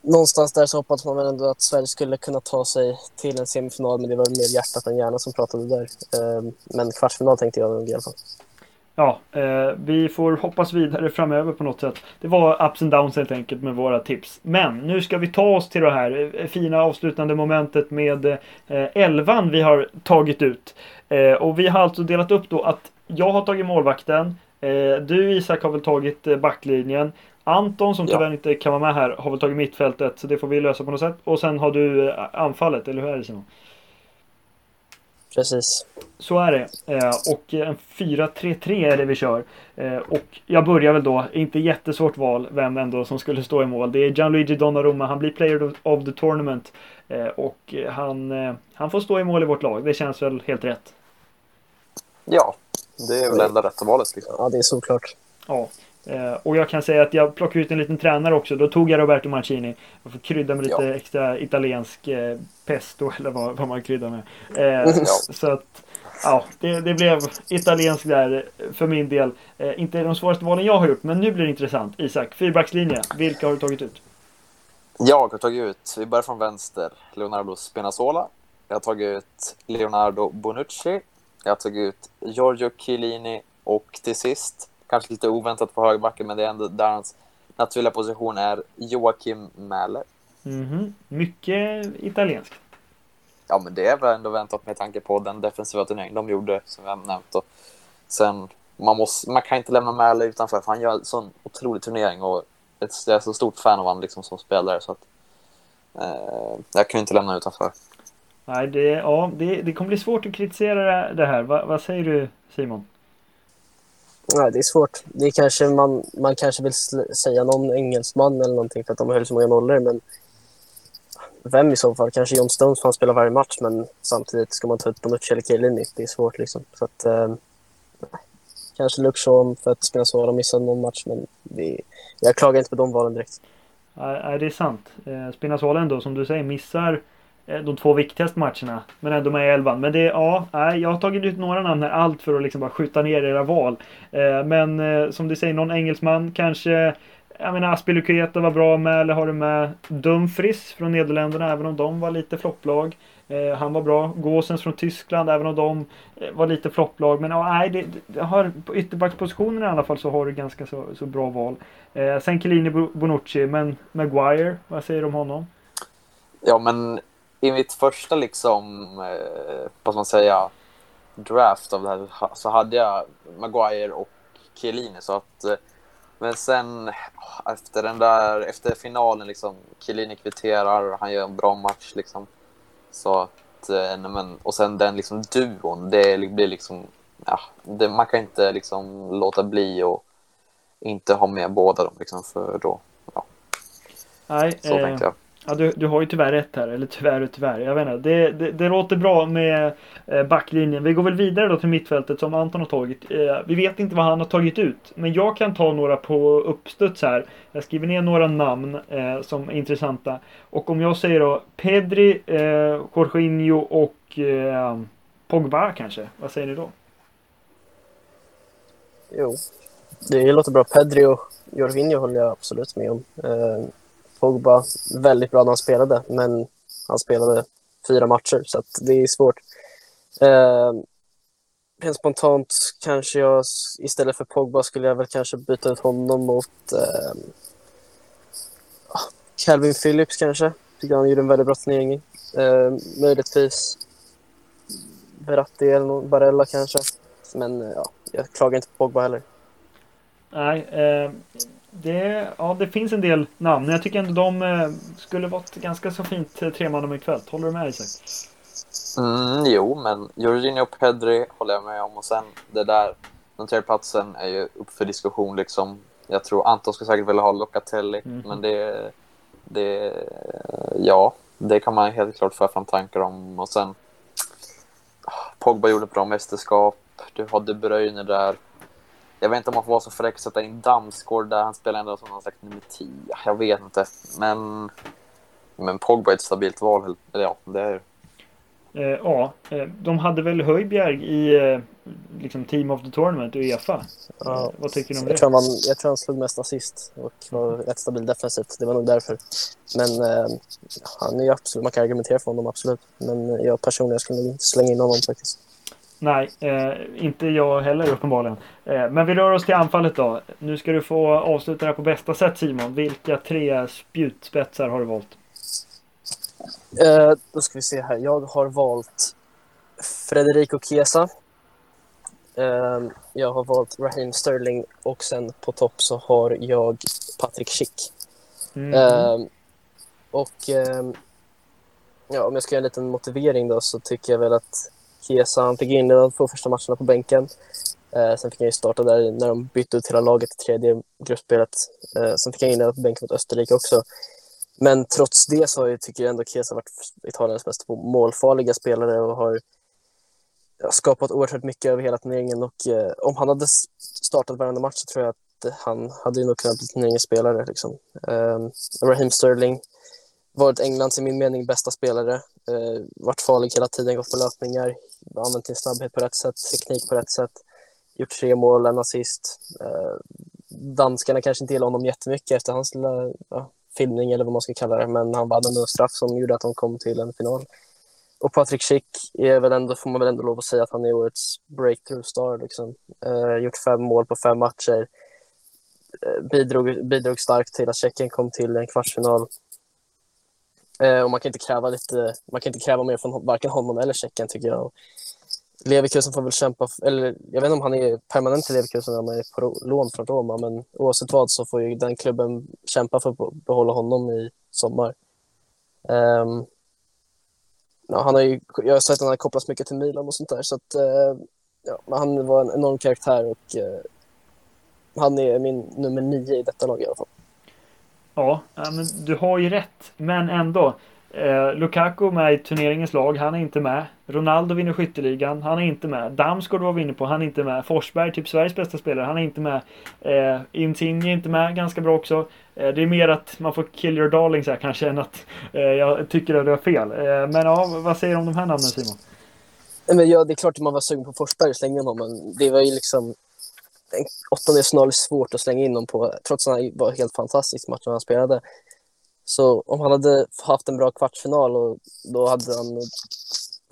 någonstans där så hoppades man väl ändå att Sverige skulle kunna ta sig till en semifinal men det var mer hjärtat än hjärnan som pratade där. Eh, men kvartsfinal tänkte jag nog i alla fall. Ja, eh, vi får hoppas vidare framöver på något sätt. Det var ups and downs helt enkelt med våra tips. Men nu ska vi ta oss till det här eh, fina avslutande momentet med eh, elvan vi har tagit ut. Eh, och vi har alltså delat upp då att jag har tagit målvakten. Eh, du Isak har väl tagit eh, backlinjen. Anton som Ja. tyvärr inte kan vara med här har väl tagit mittfältet så det får vi lösa på något sätt. Och sen har du eh, anfallet, eller hur är det Simon? Precis. Så är det. Eh, och en 4-3-3 är det vi kör. Eh, och jag börjar väl då, inte jättesvårt val, vem ändå som skulle stå i mål. Det är Gianluigi Donnarumma, han blir player of the tournament. Eh, och han, han får stå i mål i vårt lag, det känns väl helt rätt. Ja, det är väl enda rätta valet. Liksom. Ja, det är såklart. Ja. Eh, och jag kan säga att jag plockade ut en liten tränare också. Då tog jag Roberto Mancini. Jag får krydda med lite Ja. extra italiensk eh, pesto eller vad, vad man kryddar med. Eh, Ja. Så att ja, det, det blev italienskt där för min del. Inte de svåraste valen jag har gjort, men nu blir det intressant. Isak, fyrbackslinje. Vilka har du tagit ut? Jag har tagit ut, vi börjar från vänster, Leonardo Spinazzola. Jag har tagit ut Leonardo Bonucci. Jag har tagit ut Giorgio Chiellini och till sist, kanske lite oväntat på högerbacken, men det är ändå där hans naturliga position är Joakim Mähler. Mhm. Mycket italienskt. Ja, men det är väl ändå väntat med tanke på den defensiva turnering de gjorde, som jag nämnt. Och sen, man, måste, man kan inte lämna Mähler utanför, för han gör en sån otrolig turnering och ett, jag är så stort fan av honom liksom, som spelare. Så att, eh, jag kan inte lämna utanför. Nej, det, ja, det, det kommer bli svårt att kritisera det- det här. Va, vad säger du Simon? Nej, det är svårt. Det är kanske man, man kanske vill säga någon engelsman eller någonting för att de höll så många nollor, men vem i så fall? Kanske John Stones för han spelar varje match, men samtidigt ska man ta ut Bonucci eller Chiellini. Det är svårt liksom. Så att, eh, kanske Luxon för att Spinazzola missade någon match, men det, jag klagar inte på de valen direkt. Nej, det är sant. Spinazola, Spinazzola ändå, som du säger, missar eh, Eh, de två viktigaste matcherna. Men ändå med i elvan. Men det, ja, jag har tagit ut några namn här. Allt för att liksom bara skjuta ner era val. Eh, men eh, som du säger, någon engelsman kanske. Jag menar Aspilicueta var bra med, eller har du med Dumfries från Nederländerna, även om de var lite flopplag. Han var bra. Gåsens från Tyskland, även om de var lite flopplag. Men ja, nej, det, det har, på ytterbackspositionen i alla fall så har du ganska så, så bra val. Sen Chiellini Bonucci, men Maguire, vad säger du om honom? Ja, men i mitt första liksom, eh, vad ska man säga, draft av det här så hade jag Maguire och Chiellini. Så att, eh, men sen efter den där, efter finalen liksom, Chiellini kvitterar, han gör en bra match liksom. Så att, eh, nej, men, och sen den liksom duon, det blir liksom, ja, det, man kan inte liksom låta bli och inte ha med båda dem liksom för då, Nej, så eh, tänkte jag ja, du, du har ju tyvärr rätt här. Eller tyvärr och tyvärr. Jag vet inte. Det, det, det låter bra med eh, backlinjen. Vi går väl vidare då till mittfältet som Anton har tagit. Eh, vi vet inte vad han har tagit ut. Men jag kan ta några på uppstuds här. Jag skriver ner några namn eh, som är intressanta. Och om jag säger då Pedri, eh, Jorginho och eh, Pogba kanske. Vad säger ni då? Jo, det låter bra. Pedri och Jorginho håller jag absolut med om. Eh, Pogba, väldigt bra när han spelade, men han spelade fyra matcher, så att det är svårt. Eh, rent spontant kanske jag istället för Pogba skulle jag väl kanske byta ut honom mot eh, Calvin Phillips kanske. Tycker han gjorde en väldigt bra turnering. Eh, möjligtvis Verratti eller någon- Barella kanske. Men eh, ja, jag klagar inte på Pogba heller. Nej, eh, det, ja, det finns en del namn. Jag tycker ändå de eh, skulle vara ett ganska så fint eh, tremannamittfält. Håller du med Isak? Mm, jo, men Jorginho Pedri håller jag med om. Och sen det där, den tredje platsen är ju upp för diskussion liksom. Jag tror Anton skulle säkert vilja ha Locatelli, Mhm. men det, det, ja, det kan man helt klart föra fram tankar om. Och sen, Pogba gjorde ett bra mästerskap. Du har De Bruyne där. Jag vet inte om man får vara så fräck att sätta in Damsgaard där. Han spelar ändå som någon slags nummer 10. Jag vet inte. Men, men Pogba är ett stabilt val. Eller ja, det är Eh, ja, eh, de hade väl Höjbjerg i eh, liksom Team of the Tournament, Uefa. Ja. Eh, vad tycker ni om Jag det? tror, han, vann- jag tror han slog mest assist och var rätt stabil defensivt. Det var nog därför. Men eh, han är ju absolut, man kan argumentera för honom, absolut. Men jag personligen skulle nog inte slänga in honom faktiskt. Nej, eh, inte jag heller uppenbarligen. Eh, men vi rör oss till anfallet då. Nu ska du få avsluta det här på bästa sätt Simon. Vilka tre spjutspetsar har du valt? Eh, då ska vi se här. Jag har valt Frederico Chiesa. Eh, jag har valt Raheem Sterling och sen på topp så har jag Patrick Schick. Mm. Eh, och eh, ja, om jag ska göra en liten motivering då så tycker jag väl att Chiesa, han fick in de två första matcherna på bänken. Eh, sen fick han ju starta där när de bytte ut hela laget i tredje gruppspelet. Eh, sen fick han in på bänken mot Österrike också. Men trots det så jag tycker jag ändå Chiesa varit Italiens mest målfarliga spelare och har skapat oerhört mycket över hela turneringen. Och eh, om han hade startat varenda match så tror jag att han hade nog kunnat bli turneringens spelare. Liksom. Eh, Raheem Sterling varit Englands, i min mening, bästa spelare. Eh, varit farlig hela tiden, gått på löpningar, använt sin snabbhet på rätt sätt, teknik på rätt sätt. Gjort tre mål, en assist. Eh, danskarna kanske inte gillar honom jättemycket efter hans lilla ja, filmning eller vad man ska kalla det, men han vann ändå en straff som gjorde att de kom till en final. Och Patrik Schick är väl ändå, får man väl ändå lov att säga att han är årets breakthrough star. Liksom. Eh, gjort fem mål på fem matcher. Eh, bidrog, bidrog starkt till att Tjeckien kom till en kvartsfinal. Eh, och man kan inte kräva lite, man kan inte kräva mer från varken honom eller Tjeckien tycker jag. Leverkusen får väl kämpa, eller jag vet inte om han är permanent i Leverkusen eller om han är på lån från Roma, men oavsett vad så får ju den klubben kämpa för att behålla honom i sommar. Um, ja, han har ju, jag har sett att han har kopplats mycket till Milan och sånt där, så att, uh, ja, han var en enorm karaktär och uh, han är min nummer nio i detta lag i alla fall. Ja, men du har ju rätt, men ändå. Eh, Lukaku med i turneringens lag, han är inte med. Ronaldo vinner skytteligan, han är inte med. Damsgaard var vi inne på, han är inte med. Forsberg, typ Sveriges bästa spelare, han är inte med. Eh, Insigne är inte med, ganska bra också. Eh, det är mer att man får kill your darlings här kanske än att eh, jag tycker att du har fel. Eh, men ja, vad säger du om de här namnen Simon? Men ja, det är klart att man var sugen på Forsberg och slänga honom, men det var ju liksom en åttondelsfinal är svårt att slänga in honom på, trots att han var helt fantastisk matchen han spelade. Så om han hade haft en bra kvartsfinal och då hade han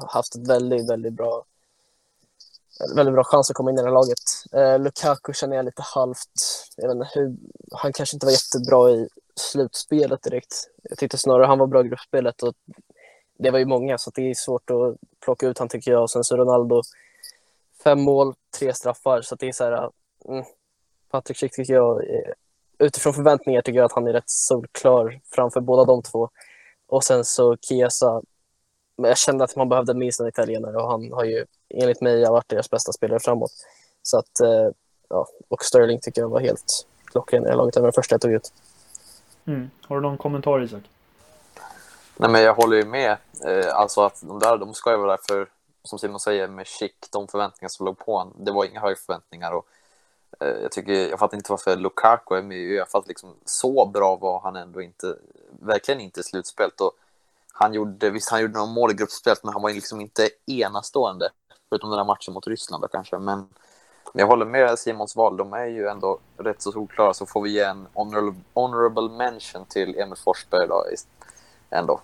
haft ett väldigt, väldigt bra väldigt bra chans att komma in i det här laget. Eh, Lukaku känner jag lite halvt. Jag vet inte hur, han kanske inte var jättebra i slutspelet direkt. Jag tyckte snarare han var bra i gruppspelet och det var ju många så det är svårt att plocka ut han tycker jag. Och sen så Ronaldo, fem mål, tre straffar så det är så här. Mm, Patrik Schick tycker jag utifrån förväntningar tycker jag att han är rätt solklar framför båda de två. Och sen så Chiesa, men jag kände att man behövde minst en italienare och han har ju enligt mig varit deras bästa spelare framåt. Så att, eh, ja, och Sterling tycker jag var helt klockren i det laget, det var den första jag tog ut. Mm. Har du någon kommentar Isak? Nej men jag håller ju med. Eh, alltså att de där, de ska ju vara där för, som Simon säger, med chic, de förväntningar som låg på honom. Det var inga höga förväntningar och Eh, Eh, jag, tycker, jag fattar inte varför Lukaku är med i Uefa. Liksom, så bra var han ändå inte, verkligen inte i slutspelet. Och han gjorde, visst, han gjorde några mål i gruppspelet, men han var liksom inte enastående. Förutom den där matchen mot Ryssland då, kanske. Men, men jag håller med Simons val. De är ju ändå rätt så solklara. Så får vi ge en honorable, honorable mention till Emil Forsberg idag, ändå.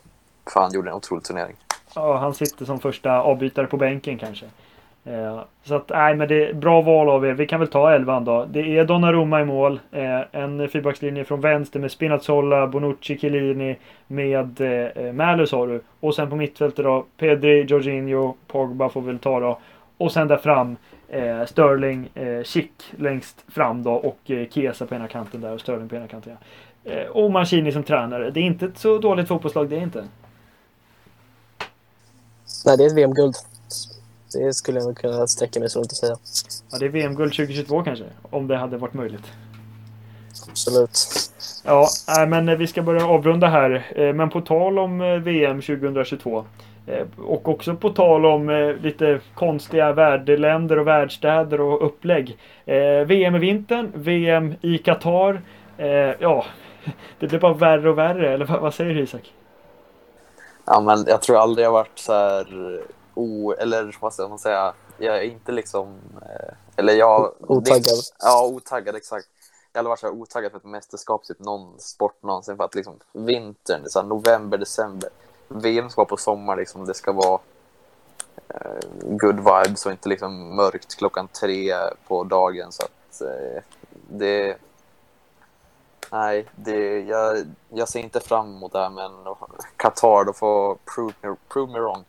För han gjorde en otrolig turnering. Ja, han sitter som första avbytare på bänken kanske. Eh, så att, nej men det är bra val av er. Vi kan väl ta elvan då. Det är Donnarumma i mål. Eh, en fyrbackslinje från vänster med Spinazzola, Bonucci, Chiellini med eh, eh Mälus har du. Och sen på mittfältet då Pedri, Jorginho, Pogba får vi väl ta då. Och sen där fram eh, Sterling, eh, Schick längst fram då och eh, Chiesa på ena kanten där och Sterling på ena kanten. Ja. Eh, och Mancini som tränare. Det är inte ett så dåligt fotbollslag det är inte. Nej, det är ett VM-guld. Det skulle jag kunna sträcka mig så långt att säga. Ja, det är VM-guld 2022 kanske, om det hade varit möjligt. Absolut. Ja, men vi ska börja avrunda här. Eh, men på tal om eh, VM 2022 eh, och också på tal om lite konstiga värdländer och världsstäder och upplägg. VM i vintern, VM i Qatar. Ja, det blir bara värre och värre, eller vad säger du Isak? Ja, men jag tror aldrig jag varit så här o... Eller vad ska man säga? Jag är inte liksom... Eh, eller jag... Otaggad. ja, otaggad, exakt. Jag har aldrig varit så här otaggad för ett mästerskap, typ någon sport någonsin. För att liksom vintern, så här, november, december. VM ska vara på sommar, liksom. Det ska vara... eh, good vibes och inte liksom mörkt klockan tre på dagen. Så att eh, det... Nej, det, jag, jag ser inte fram emot det här, men Qatar, då får prove me, prove me wrong.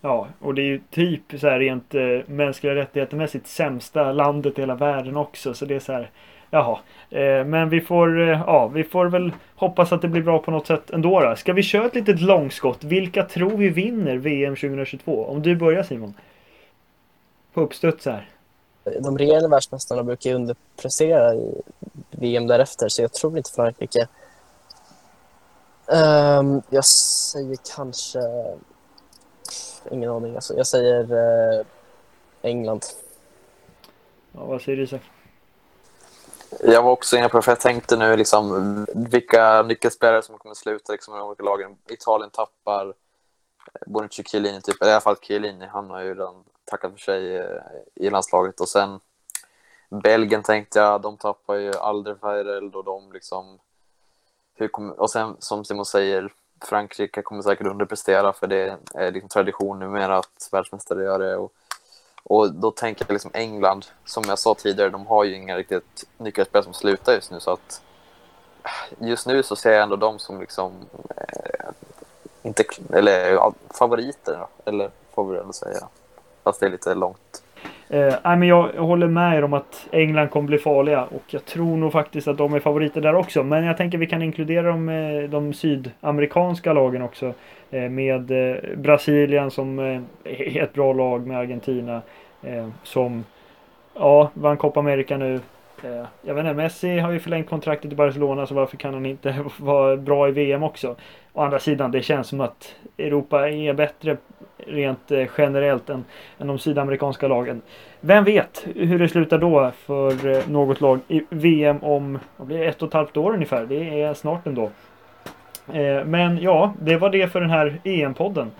Ja, och det är ju typ så här rent eh, mänskliga rättigheter-mässigt sämsta landet i hela världen också. Så det är så här, jaha. Eh, men vi får, eh, ja, vi får väl hoppas att det blir bra på något sätt ändå. Då. Ska vi köra ett litet långskott? Vilka tror vi vinner VM 2022? Om du börjar Simon. På uppstuds här. De regerande världsmästarna brukar ju underprestera i VM därefter, så jag tror inte Frankrike. Um, jag säger kanske ingen aning. Alltså, jag säger eh, England. Ja, vad säger du Isak? Jag var också inne på det, för jag tänkte nu liksom vilka nyckelspelare som kommer sluta liksom, i de olika lagen. Italien tappar eh, Bonucci Chiellini, typ, eller i alla fall Chiellini. Han har ju redan tackat för sig eh, i landslaget. Och sen Belgien tänkte jag, de tappar ju Alderweireld och de liksom... Hur kom, och sen som Simon säger, Frankrike kommer säkert underprestera för det är liksom tradition numera att världsmästare gör det. Och, och då tänker jag liksom England, som jag sa tidigare, de har ju inga riktigt nyckelspelare som slutar just nu så att just nu så ser jag ändå dem som liksom eh, inte, eller ja, favoriter eller får vi väl säga. Fast det är lite långt Eh, men jag håller med er om att England kommer bli farliga och jag tror nog faktiskt att de är favoriter där också. Men jag tänker att vi kan inkludera de, eh, de sydamerikanska lagen också. Eh, med eh, Brasilien som eh, är ett bra lag med Argentina. Eh, som ja, vann Copa America nu. Eh, jag vet inte, Messi har ju förlängt kontraktet i Barcelona så varför kan han inte vara bra i VM också? Å andra sidan, det känns som att Europa är bättre rent eh, generellt än, än de sydamerikanska lagen. Vem vet hur det slutar då för eh, något lag i VM om vad blir det, ett och ett halvt år ungefär. Det är snart ändå. Men ja, det var det för den här EM-podden.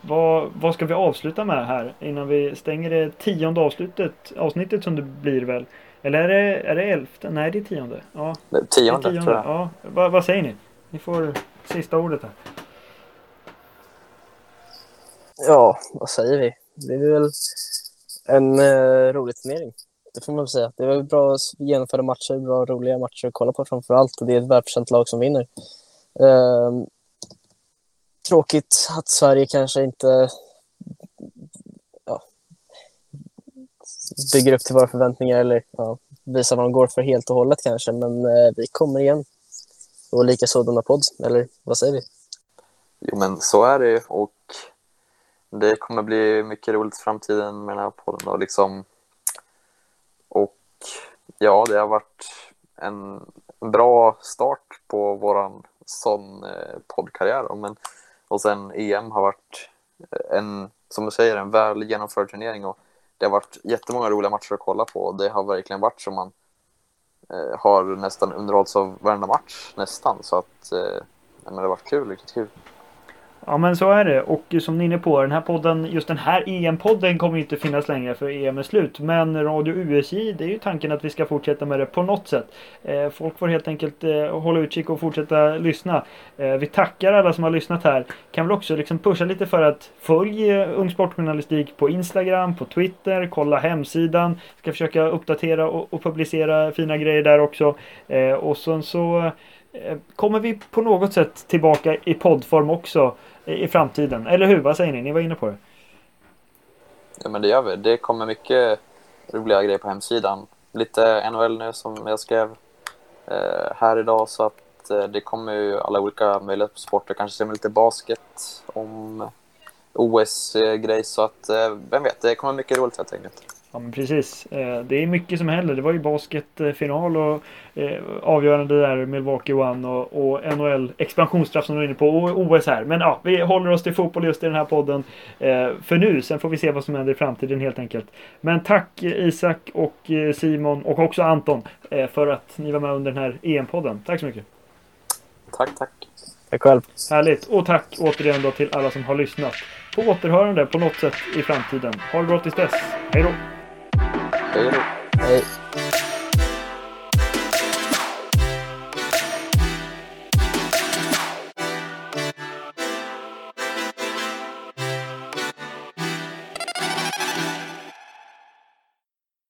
Vad, vad ska vi avsluta med här innan vi stänger det tionde avslutet, avsnittet som det blir väl? Eller är det, är det elfte? Nej, det är tionde. Ja, tionde, tionde. tror jag. Ja, vad, vad säger ni? Ni får sista ordet här. Ja, vad säger vi? Det är väl en eh, rolig turnering. Det får man väl säga. Det är väl bra genomförda matcher, bra roliga matcher att kolla på framför allt. Och det är ett välförtjänt lag som vinner. Eh, tråkigt att Sverige kanske inte bygger upp till våra förväntningar eller ja, visar vad de går för helt och hållet kanske. Men eh, vi kommer igen. Och likaså denna podd, eller vad säger vi? Jo, men så är det. Och det kommer bli mycket roligt i framtiden med den här podden. Då, liksom. Och ja, det har varit en bra start på våran sån eh, poddkarriär. Men, och sen EM har varit en, som du säger, en väl genomförd turnering och det har varit jättemånga roliga matcher att kolla på och det har verkligen varit som man eh, har nästan underhållits av varenda match, nästan. Så att eh, men det har varit kul, riktigt kul. Ja men så är det och som ni är inne på den här podden, just den här EM-podden kommer ju inte finnas längre för EM är slut. Men Radio USJ, det är ju tanken att vi ska fortsätta med det på något sätt. Eh, folk får helt enkelt eh, hålla utkik och fortsätta lyssna. Eh, vi tackar alla som har lyssnat här. Kan väl också liksom pusha lite för att följ eh, Ung Sportjournalistik på Instagram, på Twitter, kolla hemsidan. Ska försöka uppdatera och, och publicera fina grejer där också. Eh, och sen så Eh, kommer vi på något sätt tillbaka i poddform också i framtiden. Eller hur? Vad säger ni? Ni var inne på det. Ja, men det gör vi. Det kommer mycket roliga grejer på hemsidan. Lite NHL nu som jag skrev eh, här idag så att eh, det kommer ju alla olika möjliga sporter. Kanske ser lite basket om OS-grej så att eh, vem vet, det kommer mycket roligt helt enkelt. Ja men precis. Eh, det är mycket som händer. Det var ju basketfinal och eh, avgörande där Milwaukee One och, och NHL expansionsstraff som du är inne på och OS här. Men ja, vi håller oss till fotboll just i den här podden eh, för nu. Sen får vi se vad som händer i framtiden helt enkelt. Men tack Isak och Simon och också Anton för att ni var med under den här EM-podden. Tack så mycket. Tack, tack. Tack själv. Härligt. Och tack återigen då till alla som har lyssnat. På återhörande på något sätt i framtiden. Ha det gott tills dess. Hej då! Hej då. Hej.